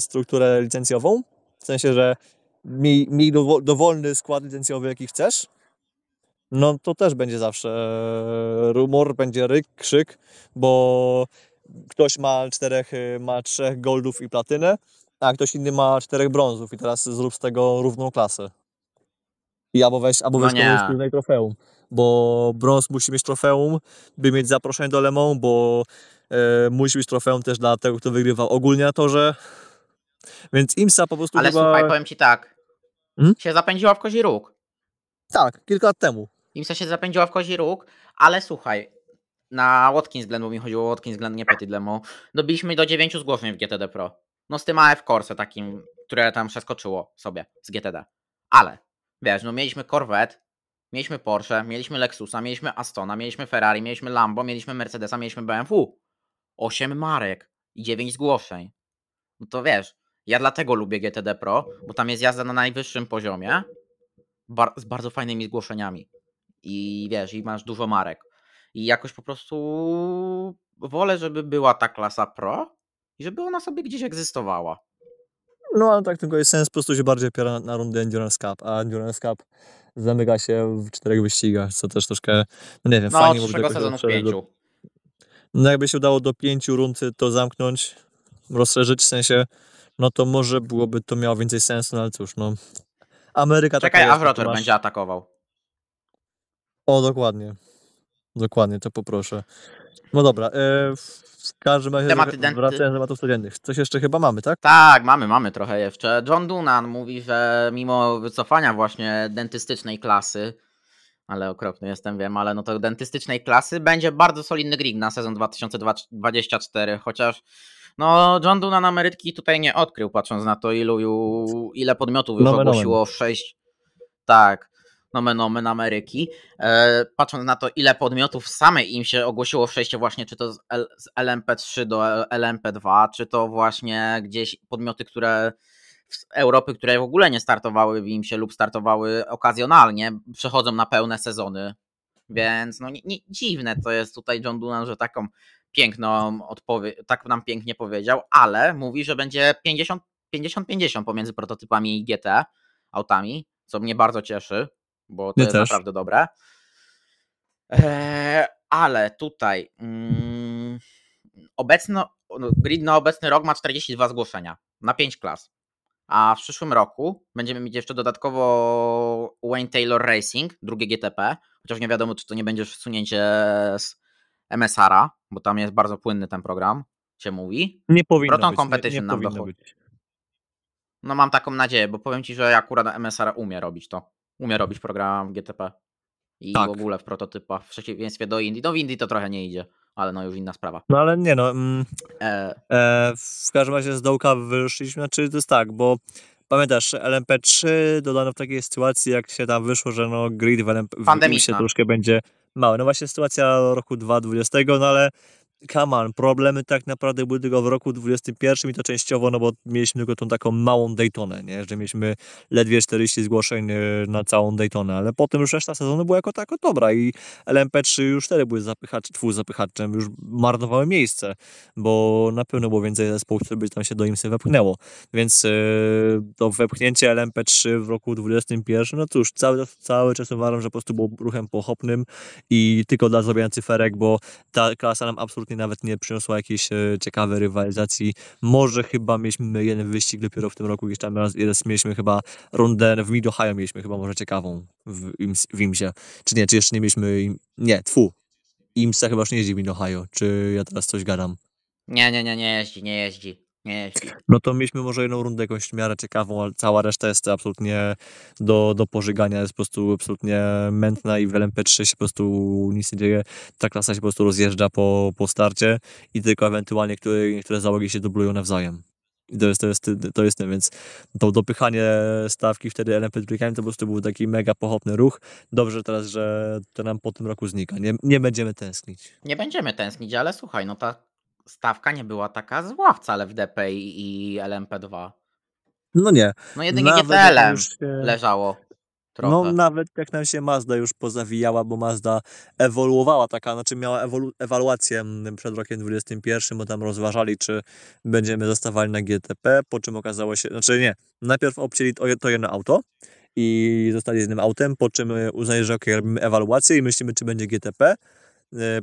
strukturę licencjową, w sensie, że miej, miej dowo- dowolny skład licencjowy, jaki chcesz, no to też będzie zawsze e, rumor, będzie ryk, krzyk, bo ktoś ma czterech, e, ma trzech goldów i platynę, a ktoś inny ma czterech brązów i teraz zrób z tego równą klasę. I albo weź, albo No weź nie. komuś trofeum, bo brąz musi mieć trofeum, by mieć zaproszenie do Le Mans, bo e, musi być trofeum też dla tego, kto wygrywał ogólnie na torze. Więc IMSA po prostu Ale chyba... słuchaj, powiem ci tak. Mhm. Się zapędziła w kozi róg. Tak, kilka lat temu. Imsa się zapędziła w kozi róg, ale słuchaj, na Watkins Glen, bo mi chodziło o Watkins Glen, nie Petit Le Mans, dobiliśmy do 9 zgłoszeń w GTD Pro. No z tym AF Corse takim, które tam przeskoczyło sobie z GTD. Ale, wiesz, no mieliśmy Corvette, mieliśmy Porsche, mieliśmy Lexusa, mieliśmy Astona, mieliśmy Ferrari, mieliśmy Lambo, mieliśmy Mercedesa, mieliśmy BMW. 8 marek i 9 zgłoszeń. No to wiesz, ja dlatego lubię GTD Pro, bo tam jest jazda na najwyższym poziomie, bar- z bardzo fajnymi zgłoszeniami. I wiesz, i masz dużo marek. I jakoś po prostu wolę, żeby była ta klasa pro i żeby ona sobie gdzieś egzystowała. No ale tak tylko jest sens, po prostu się bardziej opiera na, na rundę Endurance Cup, a Endurance Cup zamyka się w czterech wyścigach, co też troszkę, no nie wiem, No, fajnie byłoby sezonu w rozszerzyć do- pięciu. No jakby się udało do pięciu rund to zamknąć, rozszerzyć, w sensie, no to może byłoby to miało więcej sensu, no ale cóż, no. Ameryka Czekaj, jest, to Rotor masz- będzie atakował. O, dokładnie. Dokładnie, to poproszę. No dobra, e, w każdym razie Tematy denty- wracając do tematów codziennych. Coś jeszcze chyba mamy, tak? Tak, mamy, mamy trochę jeszcze. John Dunan mówi, że mimo wycofania właśnie dentystycznej klasy, ale okropny jestem, wiem, ale no to dentystycznej klasy będzie bardzo solidny grid na sezon 2024, chociaż no John Dunan Ameryki tutaj nie odkrył, patrząc na to ilu, ile podmiotów już Nomen ogłosiło sześć, tak, nomen omen Ameryki, e, patrząc na to ile podmiotów samej im się ogłosiło przejście właśnie czy to z, L, z LMP3 do LMP2, czy to właśnie gdzieś podmioty, które z Europy, które w ogóle nie startowały w IMSie lub startowały okazjonalnie, przechodzą na pełne sezony. Więc no nie, nie, dziwne to jest tutaj John Dunan, że taką piękną odpowiedź, tak nam pięknie powiedział, ale mówi, że będzie 50 50-50 pomiędzy prototypami i GT autami, co mnie bardzo cieszy, bo to Mnie jest też. naprawdę dobre. Eee, ale tutaj mm, obecno, no, grid na obecny rok ma 42 zgłoszenia na 5 klas. A w przyszłym roku będziemy mieć jeszcze dodatkowo Wayne Taylor Racing, drugie GTP, chociaż nie wiadomo, czy to nie będzie wsunięcie z MSR-a, bo tam jest bardzo płynny ten program, się mówi. Nie powinno Proton być. Competition nie, nie nam dochodzi. być. No mam taką nadzieję, bo powiem Ci, że akurat MSR umie robić to. Umie robić program w GTP. I Tak. w ogóle w prototypach, w przeciwieństwie do Indii. No w Indii to trochę nie idzie, ale no już inna sprawa. No ale nie no, mm, E, e, w każdym razie z dołka wyszliśmy, znaczy to jest tak, bo pamiętasz, LMP3 dodano w takiej sytuacji, jak się tam wyszło, że no grid w LMP w. IMSie troszkę będzie mały. No właśnie sytuacja roku 2020, no ale come on, problemy tak naprawdę były tylko w roku 2021 i to częściowo, no bo mieliśmy tylko tą taką małą Daytonę, nie? że mieliśmy ledwie 40 zgłoszeń e, na całą Daytonę, ale potem już reszta sezonu była jako tako dobra i LMP3 już wtedy były zapychacz, twój zapychaczem, już marnowały miejsce, bo na pewno było więcej zespołów, które by tam się do IMSy wepchnęło, więc e, to wepchnięcie LMP3 w roku 2021, no cóż, cały, cały czas uważam, że po prostu było ruchem pochopnym i tylko dla zrobienia cyferek, bo ta klasa nam absolutnie nawet nie przyniosła jakiejś e, ciekawej rywalizacji. Może chyba mieliśmy jeden wyścig dopiero w tym roku, tam raz, raz mieliśmy chyba rundę w Mid-Ohio mieliśmy chyba może ciekawą w, Ims, w Imsie. Czy nie, czy jeszcze nie mieliśmy, im, nie, tfu. Imsa chyba już nie jeździ w Mid-Ohio, czy ja teraz coś gadam. nie, nie, nie, nie jeździ, nie jeździ. Nie. No to mieliśmy może jedną rundę jakąś w miarę ciekawą, ale cała reszta jest absolutnie do, do pożygania, jest po prostu absolutnie mętna i w LMP3 się po prostu nic nie dzieje. Ta klasa się po prostu rozjeżdża po, po starcie i tylko ewentualnie niektóre, niektóre załogi się dublują nawzajem. I to jest, to jest, to jest ten, więc to dopychanie stawki wtedy LMP trójkami to po prostu był taki mega pochopny ruch. Dobrze teraz, że to nam po tym roku znika. Nie, nie będziemy tęsknić. Nie będziemy tęsknić, ale słuchaj, no ta stawka nie była taka zła wcale w DP i i LMP2. No nie. No jedynie już się- leżało trochę. No nawet jak nam się Mazda już pozawijała, bo Mazda ewoluowała taka, znaczy miała ewolu- ewaluację mm, przed rokiem 21, bo tam rozważali, czy będziemy zostawali na GTP, po czym okazało się, znaczy nie, najpierw obcięli to, jedno auto i zostali z jednym autem, po czym uznali, że ok, robimy ewaluację i myślimy, czy będzie GTP,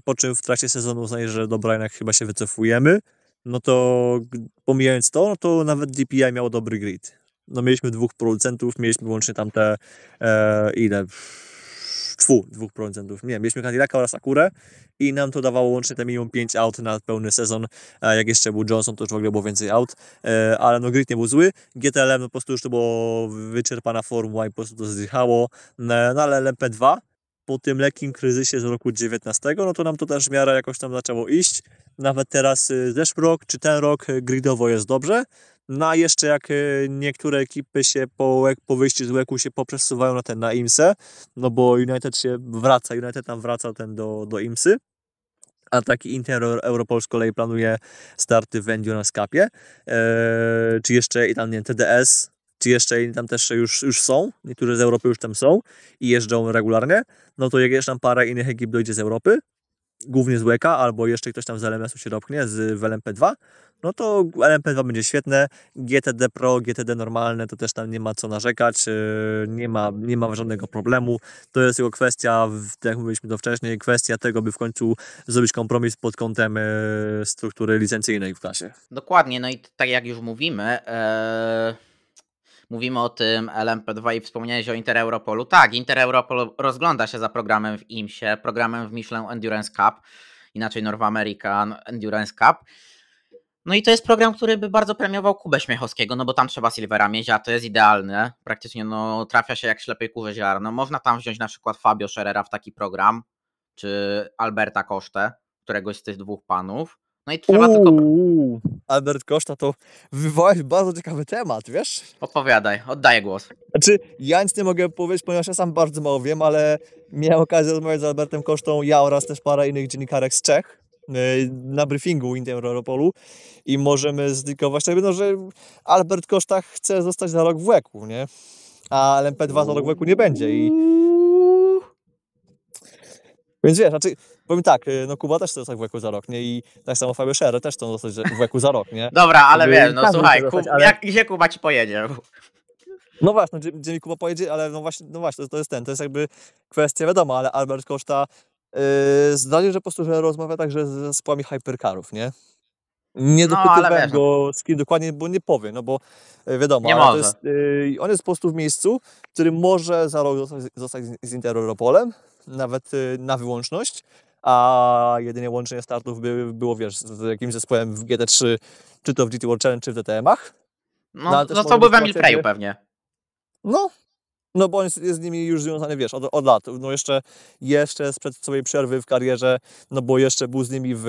po czym w trakcie sezonu uznali, że dobra, jednak chyba się wycofujemy, no to pomijając to, no to nawet DPI miało dobry grid. No mieliśmy dwóch producentów, mieliśmy łącznie tam te e, ile? Tfu, dwóch producentów. Nie, mieliśmy Cadillaca oraz Acurę i nam to dawało łącznie te minimum 5 aut na pełny sezon. A jak jeszcze był Johnson, to już w ogóle było więcej aut, e, ale no grid nie był zły. GTLM no po prostu już to było wyczerpana formuła i po prostu to zdychało. No, no ale LMP2 po tym lekkim kryzysie z roku 19, no to nam to też w miarę jakoś tam zaczęło iść. Nawet teraz y, zeszły rok, czy ten rok y, gridowo jest dobrze. No a jeszcze jak y, niektóre ekipy się po, po wyjściu z łeku się poprzesuwają na ten na IMSę, no bo United się wraca, United tam wraca ten do, do IMSy, a taki Inter Europol z kolei planuje starty w Endurance Cupie, eee, czy jeszcze i tam nie TDS, czy jeszcze inni tam też już, już są, niektórzy z Europy już tam są i jeżdżą regularnie, no to jak jeszcze tam parę innych ekip dojdzie z Europy, głównie z łeka, albo jeszcze ktoś tam z LMS-u się dopchnie z w LMP2, no to LMP2 będzie świetne. GTD Pro, GTD normalne, to też tam nie ma co narzekać, yy, nie ma, nie ma żadnego problemu. To jest tylko kwestia, tak jak mówiliśmy to wcześniej, kwestia tego, by w końcu zrobić kompromis pod kątem yy, struktury licencyjnej w klasie. Dokładnie, no i tak jak już mówimy, ee, mówimy o tym LMP2 i wspomniałeś o Inter Europolu. Tak, Inter Europol rozgląda się za programem w IMSie, programem w Michelin Endurance Cup, inaczej North American Endurance Cup. No i to jest program, który by bardzo premiował Kubę Śmiechowskiego, no bo tam trzeba Silvera mieć, a to jest idealne. Praktycznie no, trafia się jak ślepej kurze ziarno. Można tam wziąć na przykład Fabio Scherera w taki program, czy Alberta Kosztę, któregoś z tych dwóch panów. No i trzeba tylko... Uuu, Albert Koszta, to wywołałeś bardzo ciekawy temat, wiesz? Opowiadaj, oddaję głos. Znaczy, ja nic nie mogę powiedzieć, ponieważ ja sam bardzo mało wiem, ale miałem okazję rozmawiać z Albertem Kosztą, ja oraz też parę innych dziennikarek z Czech yy, na briefingu Inter Europolu i możemy zlikować tak, no, że Albert Koszta chce zostać za rok w łeku, nie? A LMP2 za rok w łeku nie będzie i więc wiesz, znaczy, powiem tak, y, no Kuba też chce zostać w łeku za rok, nie? I tak samo Fabio Scherer też chce zostać w łeku za rok, nie? Dobra, ale wiesz, no słuchaj, chce Kub, zostać, ale- jak, gdzie Kuba ci pojedzie? No właśnie, gdzie, gdzie mi Kuba pojedzie, ale no właśnie, no właśnie, to, to jest ten, to jest jakby kwestia wiadoma, ale Albert Koszta yy, zdaje, że po prostu, że rozmawia także z zespołami hypercarów, nie? Nie No, ale dopytywałem wiesz, no. go z kim dokładnie, bo nie powie, no bo yy, wiadomo, Nie ale to może. jest, yy, on jest po prostu w miejscu, w którym może za rok zostać, zostać z- z nawet yy, na wyłączność, a jedynie łączenie startów by, było, wiesz, z jakimś zespołem w GT3, czy to w GT World Challenge, czy w DTM-ach. No, No, ale też zostałby w Emil sytuacja, Freju gdzie- pewnie. No, no bo on jest, z nimi już związany, wiesz, od, od lat. No jeszcze, jeszcze sprzed swojej przerwy w karierze, no bo jeszcze był z nimi w,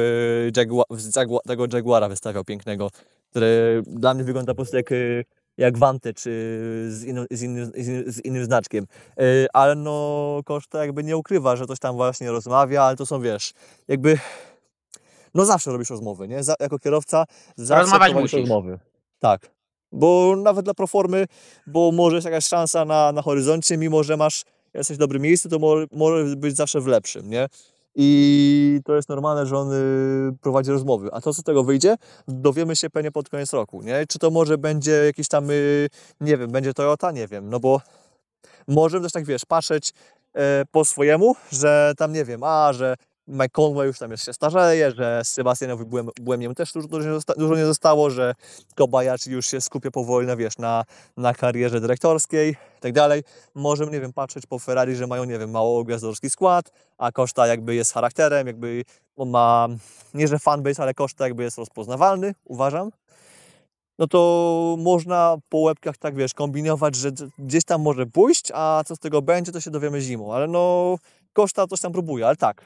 Jagua, w tego Jaguara wystawiał pięknego, który dla mnie wygląda po prostu jak, jak Vantage z, innym- z, innym, z, innym, z innym znaczkiem. Y, Ale no Koszta jakby nie ukrywa, że coś tam właśnie rozmawia, ale to są, wiesz, jakby... No zawsze robisz rozmowy, nie? Za, jako kierowca zawsze Rozmawiać musisz. rozmowy. Tak. Bo nawet dla proformy, bo może jest jakaś szansa na, na horyzoncie, mimo że masz, jesteś w dobrym miejscu, to może, może być zawsze w lepszym, nie? I to jest normalne, że on y, prowadzi rozmowy. A to, co z tego wyjdzie, dowiemy się pewnie pod koniec roku, nie? Czy to może będzie jakiś tam, y, nie wiem, będzie Toyota? Nie wiem, no bo możemy też tak, wiesz, patrzeć e, po swojemu, że tam, nie wiem, a, że Mike Conway już tam się starzeje, że Sebastianowi Błem- Błemniem też dużo, dużo, nie zostało, że Kobayashi już się skupia powoli na, wiesz, na, na karierze dyrektorskiej i tak dalej. Możemy, nie wiem, patrzeć po Ferrari, że mają, nie wiem, mało gwiazdorski skład, a Koszta jakby jest charakterem, jakby on ma, nie że fanbase, ale Koszta jakby jest rozpoznawalny, uważam. No to można po łebkach tak, wiesz, kombinować, że gdzieś tam może pójść, a co z tego będzie, to się dowiemy zimą. Ale no, Koszta coś tam próbuje, ale tak, y,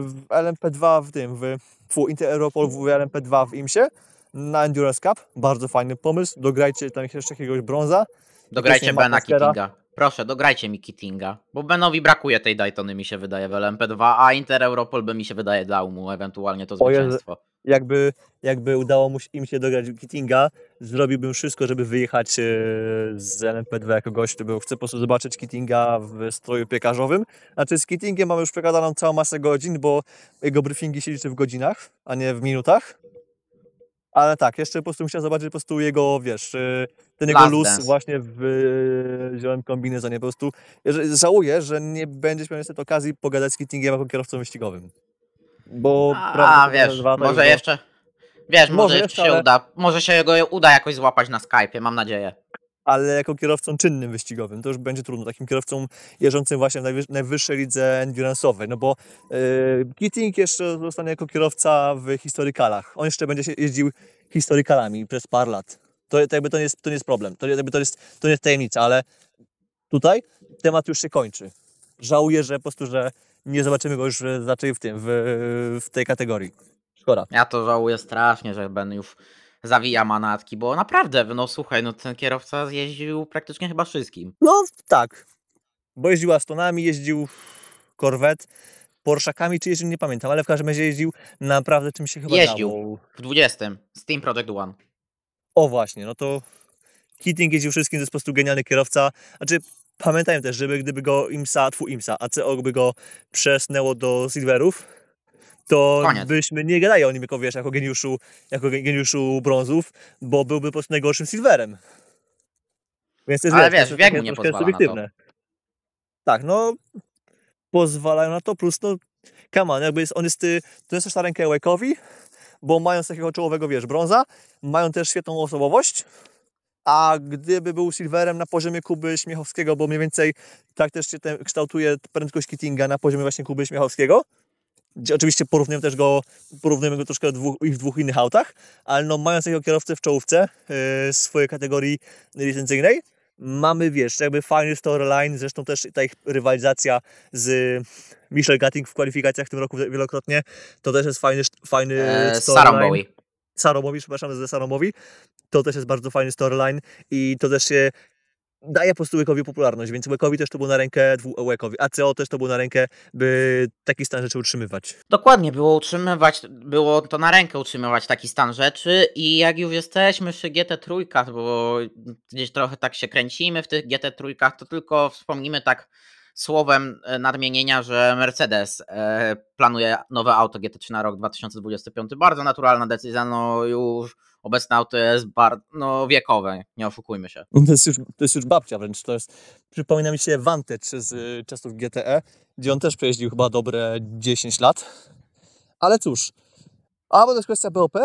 w LMP2 w tym, w fu, Inter Europol w LMP2 w IMSie na Endurance Cup, bardzo fajny pomysł, dograjcie tam jeszcze jakiegoś brąza. Dograjcie Bena Maskera. Proszę, dograjcie mi Kittinga. Bo Benowi brakuje tej Daytony, mi się wydaje, w LMP2, a Inter Europol by mi się wydaje dał mu ewentualnie to zwycięstwo. Jakby, jakby udało mu się, im się dograć Kittinga, zrobiłbym wszystko, żeby wyjechać e, z LMP2 jako gość, który chce po prostu zobaczyć Kittinga w stroju piekarzowym. Znaczy z Kittingiem mamy już przekładaną całą masę godzin, bo jego briefingi się liczy w godzinach, a nie w minutach. Ale tak, jeszcze po prostu musiał zobaczyć po prostu jego, wiesz, e, ten jego Last luz Dance. właśnie w e, zielonym kombinezonie. Po prostu żałuję, że nie będziesz miał niestety okazji pogadać z Kittingiem jako kierowcą wyścigowym. Bo A, prawdopodobnie wiesz, to może już jeszcze... Wiesz, może, Może jeszcze, się ale- uda, może się go uda jakoś złapać na Skype'ie, mam nadzieję. Ale jako kierowcą czynnym wyścigowym to już będzie trudno. Takim kierowcą jeżdżącym właśnie w najwyż, najwyższej lidze endurance'owej, no bo yy, Keating jeszcze zostanie jako kierowca w historykalach. On jeszcze będzie jeździł historykalami przez parę lat. To, to jakby to nie jest, to nie jest problem, to, jakby to, jest, to nie jest tajemnica, ale tutaj temat już się kończy. Żałuję, że po prostu, że nie zobaczymy go już raczej w tym, w, w tej kategorii. Szkoda. Ja to żałuję strasznie, że Ben już zawija manatki, bo naprawdę, no słuchaj, no ten kierowca jeździł praktycznie chyba wszystkim. No tak. Bo jeździł Astonami, jeździł Corvette, Porszakami czy jeździł, nie pamiętam, ale w każdym razie jeździł naprawdę czym się chyba Jeździł. dało. W 20. Steam Project One. O właśnie, no to Keating jeździł wszystkim, to jest po prostu genialny kierowca. Znaczy, pamiętajmy też, żeby gdyby go IMSA, tfu IMSA, ACO by go przesnęło do Silverów, to Koniec. byśmy nie gadali o nim jako, wiesz, jako geniuszu, jako ge- geniuszu brązów, bo byłby po prostu najgorszym silverem. Więc jest, Ale to wiesz, jest wiek mu nie pozwala subiektywne. Tak, no pozwalają na to, plus no come on, jakby jest, on jest, y, to jest też na rękę Wake'owi, bo mając takiego czołowego, wiesz, brąza, mają też świetną osobowość, a gdyby był silverem na poziomie Kuby Śmiechowskiego, bo mniej więcej tak też się ten, kształtuje prędkość Kittinga na poziomie właśnie Kuby Śmiechowskiego, oczywiście porównujemy też go, porównujemy go troszkę do dwóch, w dwóch innych autach, ale no mając takiego kierowcę w czołówce yy, swojej kategorii licencyjnej, mamy, wiesz, jakby fajny storyline, zresztą też ta ich rywalizacja z Michel Gatting w kwalifikacjach w tym roku wielokrotnie, to też jest fajny, fajny E, storyline. Saromowi, przepraszam, ze Saromowi. To też jest bardzo fajny storyline i to też się daje po prostu Łekowi popularność, więc Łekowi też to było na rękę, Łekowi, ACO też to było na rękę, by taki stan rzeczy utrzymywać. Dokładnie, było utrzymywać, było to na rękę utrzymywać taki stan rzeczy i jak już jesteśmy przy GT trójkach, bo gdzieś trochę tak się kręcimy w tych GT trójkach, to tylko wspomnimy tak słowem e, nadmienienia, że Mercedes e, planuje nowe auto GT3 na rok 2025. Bardzo naturalna decyzja, no już obecne auto jest bardzo no, wiekowe, nie oszukujmy się. To jest, już, to jest już babcia wręcz, to jest, przypomina mi się Vantage z y, czasów GTE, gdzie on też przejeździł chyba dobre 10 lat, ale cóż, albo to jest kwestia BOP,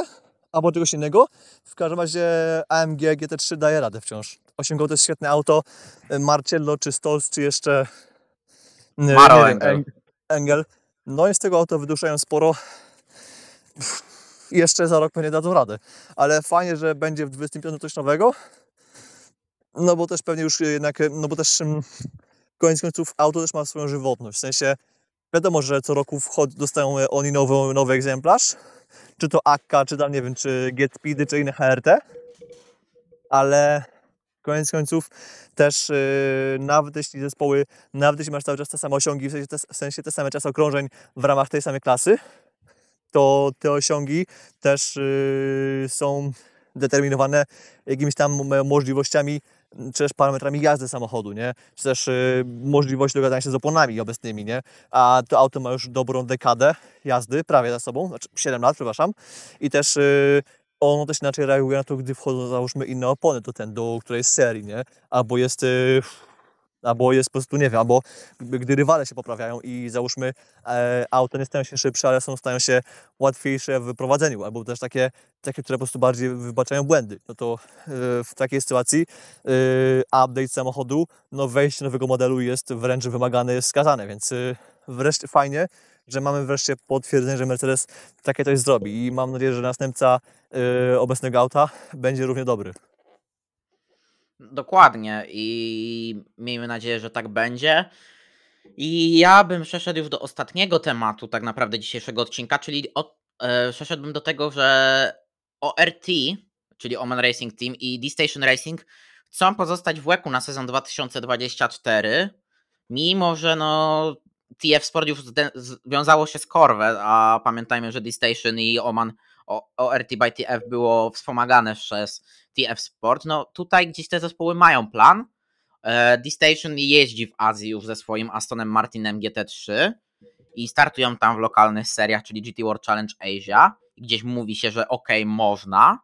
albo czegoś innego, w każdym razie AMG GT3 daje radę wciąż. Osiągnął to jest świetne auto, Marcello czy Stolz, czy jeszcze Maro wiem, Engel. Eng- Engel. No i z tego auto wyduszają sporo. Jeszcze za rok pewnie dadzą radę, ale fajnie, że będzie w 25 coś nowego, no bo też pewnie już jednak, no bo też mm, koniec końców auto też ma swoją żywotność. W sensie wiadomo, że co roku wchod, dostają oni nowy, nowy egzemplarz. Czy to akka, czy tam nie wiem, czy Get Speedy, czy inne HRT. Ale koniec końców też yy, nawet jeśli zespoły, nawet jeśli masz cały czas te same osiągi, w sensie te, w sensie te same czasy okrążeń w ramach tej samej klasy, to te osiągi też yy, są determinowane jakimiś tam możliwościami czy też parametrami jazdy samochodu, nie? Czy też y, możliwość dogadania się z oponami obecnymi, nie? A to auto ma już dobrą dekadę jazdy, prawie za sobą, znaczy 7 lat, przepraszam. I też y, ono też inaczej reaguje na to, gdy wchodzą, załóżmy, inne opony do ten, do której serii, nie? Albo jest... Y, Albo jest po prostu, nie wiem, albo gdy rywale się poprawiają i załóżmy e, auto nie stają się szybsze, ale są, stają się łatwiejsze w prowadzeniu, albo też takie, takie, które po prostu bardziej wybaczają błędy. No to e, w takiej sytuacji yy, update samochodu, no wejście nowego modelu jest wręcz wymagane, jest skazane, więc wreszcie fajnie, że mamy wreszcie potwierdzenie, że Mercedes takie coś zrobi i mam nadzieję, że następca yy, obecnego auta będzie równie dobry. Dokładnie i miejmy nadzieję, że tak będzie. I ja bym przeszedł już do ostatniego tematu, tak naprawdę dzisiejszego odcinka, czyli od, e, przeszedłbym do tego, że ORT, czyli Oman Racing Team i D-Station Racing chcą pozostać w łeku na sezon 2024, mimo że no TF Sport już związało się z Corvette, a pamiętajmy, że D-Station i Oman ORT by TF było wspomagane przez TF Sport. No tutaj gdzieś te zespoły mają plan. E, D-Station jeździ w Azji już ze swoim Astonem Martinem GT3 i startują tam w lokalnych seriach, czyli GT World Challenge Asia. Gdzieś mówi się, że ok, można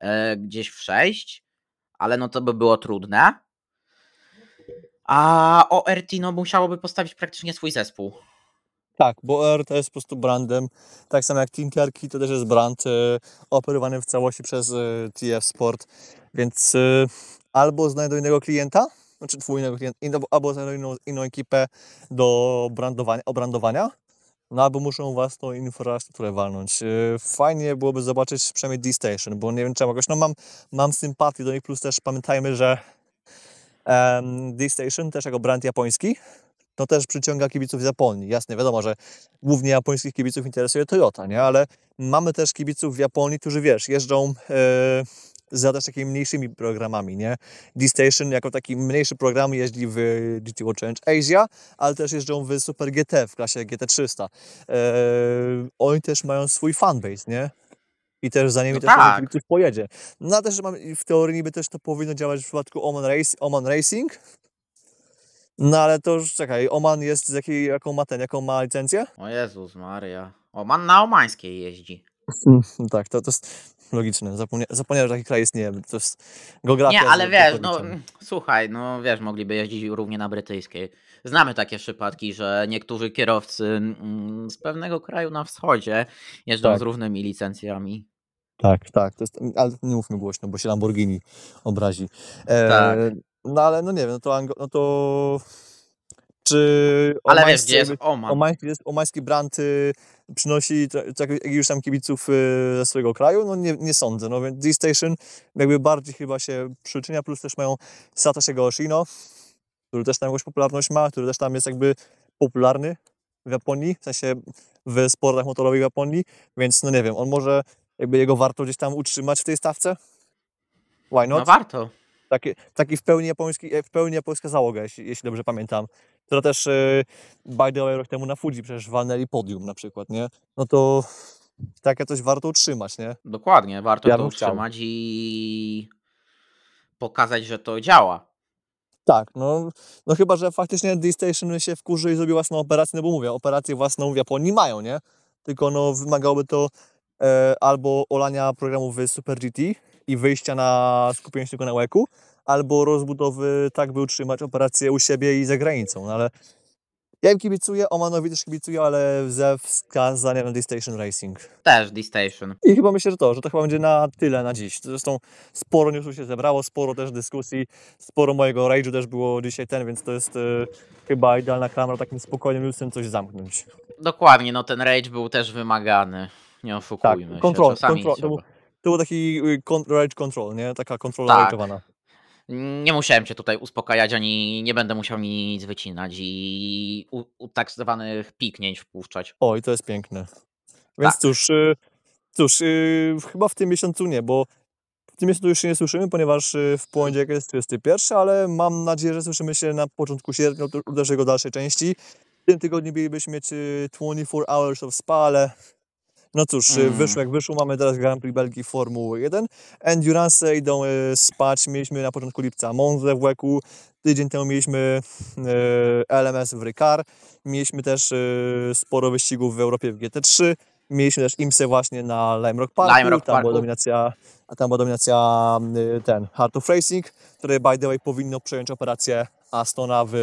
e, gdzieś przejść, ale no to by było trudne. A ORT no musiałoby postawić praktycznie swój zespół. Tak, bo to jest po prostu brandem, tak samo jak Tinkerki to też jest brand e, operowany w całości przez e, TF Sport, więc e, albo znajdą innego klienta, znaczy twój innego klienta, albo znajdą inną, inną ekipę do brandowania, obrandowania, no albo muszą własną infrastrukturę walnąć. Fajnie byłoby zobaczyć przynajmniej D-Station, bo nie wiem czemu jakoś, no mam, mam sympatię do nich, plus też pamiętajmy, że D-Station też jako brand japoński, to też przyciąga kibiców z Japonii. Jasne, wiadomo, że głównie japońskich kibiców interesuje Toyota, nie? Ale mamy też kibiców w Japonii, którzy, wiesz, jeżdżą e, za też takimi mniejszymi programami, nie? D-Station jako taki mniejszy program jeździ w GT World Challenge Asia, ale też jeżdżą w Super GT w klasie GT300. E, oni też mają swój fanbase, nie? I też za nimi No też tak. kibiców pojedzie. No a też mam, w teorii niby też to powinno działać w przypadku Oman, Race, Oman Racing, no ale to już czekaj, Oman jest z jakiej, jaką ma ten, jaką ma licencję? O Jezus Maria. Oman na Omańskiej jeździ. tak, to, to jest logiczne. Zapomnia, zapomniałem, że taki kraj istnieje. To jest geografia. Nie, ale wiesz, no słuchaj, no wiesz, mogliby jeździć równie na brytyjskiej. Znamy takie przypadki, że niektórzy kierowcy mm, z pewnego kraju na wschodzie jeżdżą Tak. z różnymi licencjami. Tak, tak. To jest, ale nie mówmy głośno, bo się Lamborghini obrazi. E, Tak. No ale no nie wiem, no to, Ango, no to czy Ale wiesz, omańscy gdzie jest Oman? omański, jest- omański brand y, przynosi jakiegoś tam kibiców y, ze swojego kraju? No nie, nie sądzę. No więc D-Station jakby bardziej chyba się przyczynia, plus też mają Satoshi'ego Oshino, który też tam jakąś popularność ma, który też tam jest jakby popularny w Japonii, w sensie w sportach motorowych w Japonii, więc no nie wiem, on może jakby jego warto gdzieś tam utrzymać w tej stawce? Why No not? warto. Taki, taki w pełni japoński, e, w pełni japońska załoga, jeśli, jeśli dobrze pamiętam. Która też, e, by the way, rok temu na Fuji przecież walnęli podium na przykład, nie? No to takie coś warto utrzymać, nie? Dokładnie, warto Ja to bym chciał. utrzymać i pokazać, że to działa. Tak, no, no chyba, że faktycznie D-Station się wkurzy i zrobi własną operację, no bo mówię, operację własną w Japonii mają, nie? Tylko no wymagałoby to e, albo olania programu w Super GT i wyjścia na skupienie się tylko na łeku, albo rozbudowy tak, by utrzymać operację u siebie i za granicą, no ale ja im kibicuję, Omanowi też kibicuję, ale ze wskazaniem na D-Station Racing. Też D-Station. I chyba myślę, że to, że to chyba będzie na tyle na dziś. Zresztą sporo newsów się zebrało, sporo też dyskusji, sporo mojego rage'u też było dzisiaj ten, więc to jest e, chyba idealna klamra takim spokojnym newsem coś zamknąć. Dokładnie, no ten rage był też wymagany. Nie oszukujmy się. kontrol- Czasami kontrol- to trzeba. był- To był taki y, rage control, nie? Taka kontrola Tak. rage'owana. Nie musiałem cię tutaj uspokajać, ani nie będę musiał nic wycinać i u, u tak zwanych piknięć wpuszczać. O, i to jest piękne. Więc Tak. cóż, y, cóż, y, chyba w tym miesiącu nie, bo w tym miesiącu już się nie słyszymy, ponieważ y, w poniedziałek jest 31, ale mam nadzieję, że słyszymy się na początku sierpnia, uderzy jego dalszej części. W tym tygodniu mielibyśmy mieć y, 24 Hours of Spa, ale no cóż, y, Mm. wyszło jak wyszło, mamy teraz Grand Prix Belgii Formuły 1. Endurance idą y, spać, mieliśmy na początku lipca Monzę w Łeku, tydzień temu mieliśmy y, LMS w Ricard, mieliśmy też sporo wyścigów w Europie w GT3, mieliśmy też IMSę właśnie na Lime Rock Parku, Lime Rock tam była Parku. dominacja, a tam była dominacja ten Heart of Racing, które by the way powinno przejąć operację Astona w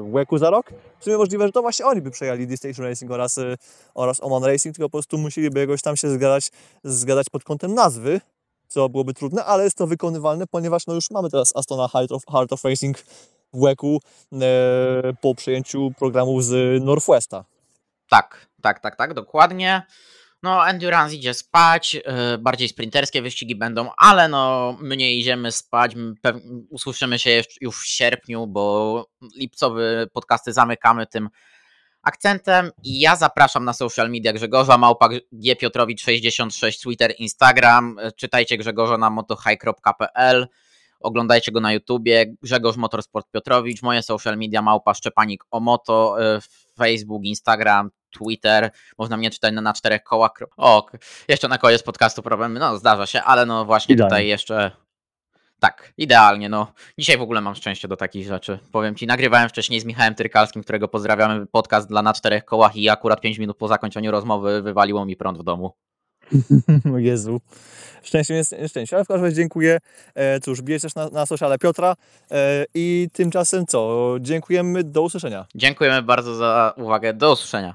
Łeku za rok. W sumie możliwe, że to właśnie oni by przejęli D-Station Racing oraz, y, oraz Oman Racing, tylko po prostu musieliby jakoś tam się zgadać, zgadać pod kątem nazwy, co byłoby trudne, ale jest to wykonywalne, ponieważ no już mamy teraz Astona Heart of, Heart of Racing w Łeku e, po przejęciu programu z Northwesta. Tak, tak, tak, tak, dokładnie. No, Endurance idzie spać, yy, bardziej sprinterskie wyścigi będą, ale no, my nie idziemy spać, usłyszymy się już w sierpniu, bo lipcowe podcasty zamykamy tym akcentem. I ja zapraszam na social media Grzegorza, małpa G Piotrowicz 66, Twitter, Instagram, Yy, czytajcie Grzegorza na motohigh.pl, oglądajcie go na YouTubie, Grzegorz Motorsport Piotrowicz, moje social media małpa Szczepanik o moto, yy, Facebook, Instagram, Twitter, można mnie czytać na, na czterech kołach. O, jeszcze na koniec podcastu problemy, no zdarza się, ale no właśnie Idealnie. tutaj jeszcze... Tak, idealnie, no. Dzisiaj w ogóle mam szczęście do takich rzeczy. Powiem ci, nagrywałem wcześniej z Michałem Tyrkalskim, którego pozdrawiamy, podcast dla na czterech kołach i akurat 5 minut po zakończeniu rozmowy wywaliło mi prąd w domu. Jezu. Szczęście jest nieszczęście. Ale w każdym razie dziękuję. E, cóż, bijesz też na, na sociale Piotra. E, I tymczasem co? Dziękujemy. Do usłyszenia. Dziękujemy bardzo za uwagę, do usłyszenia.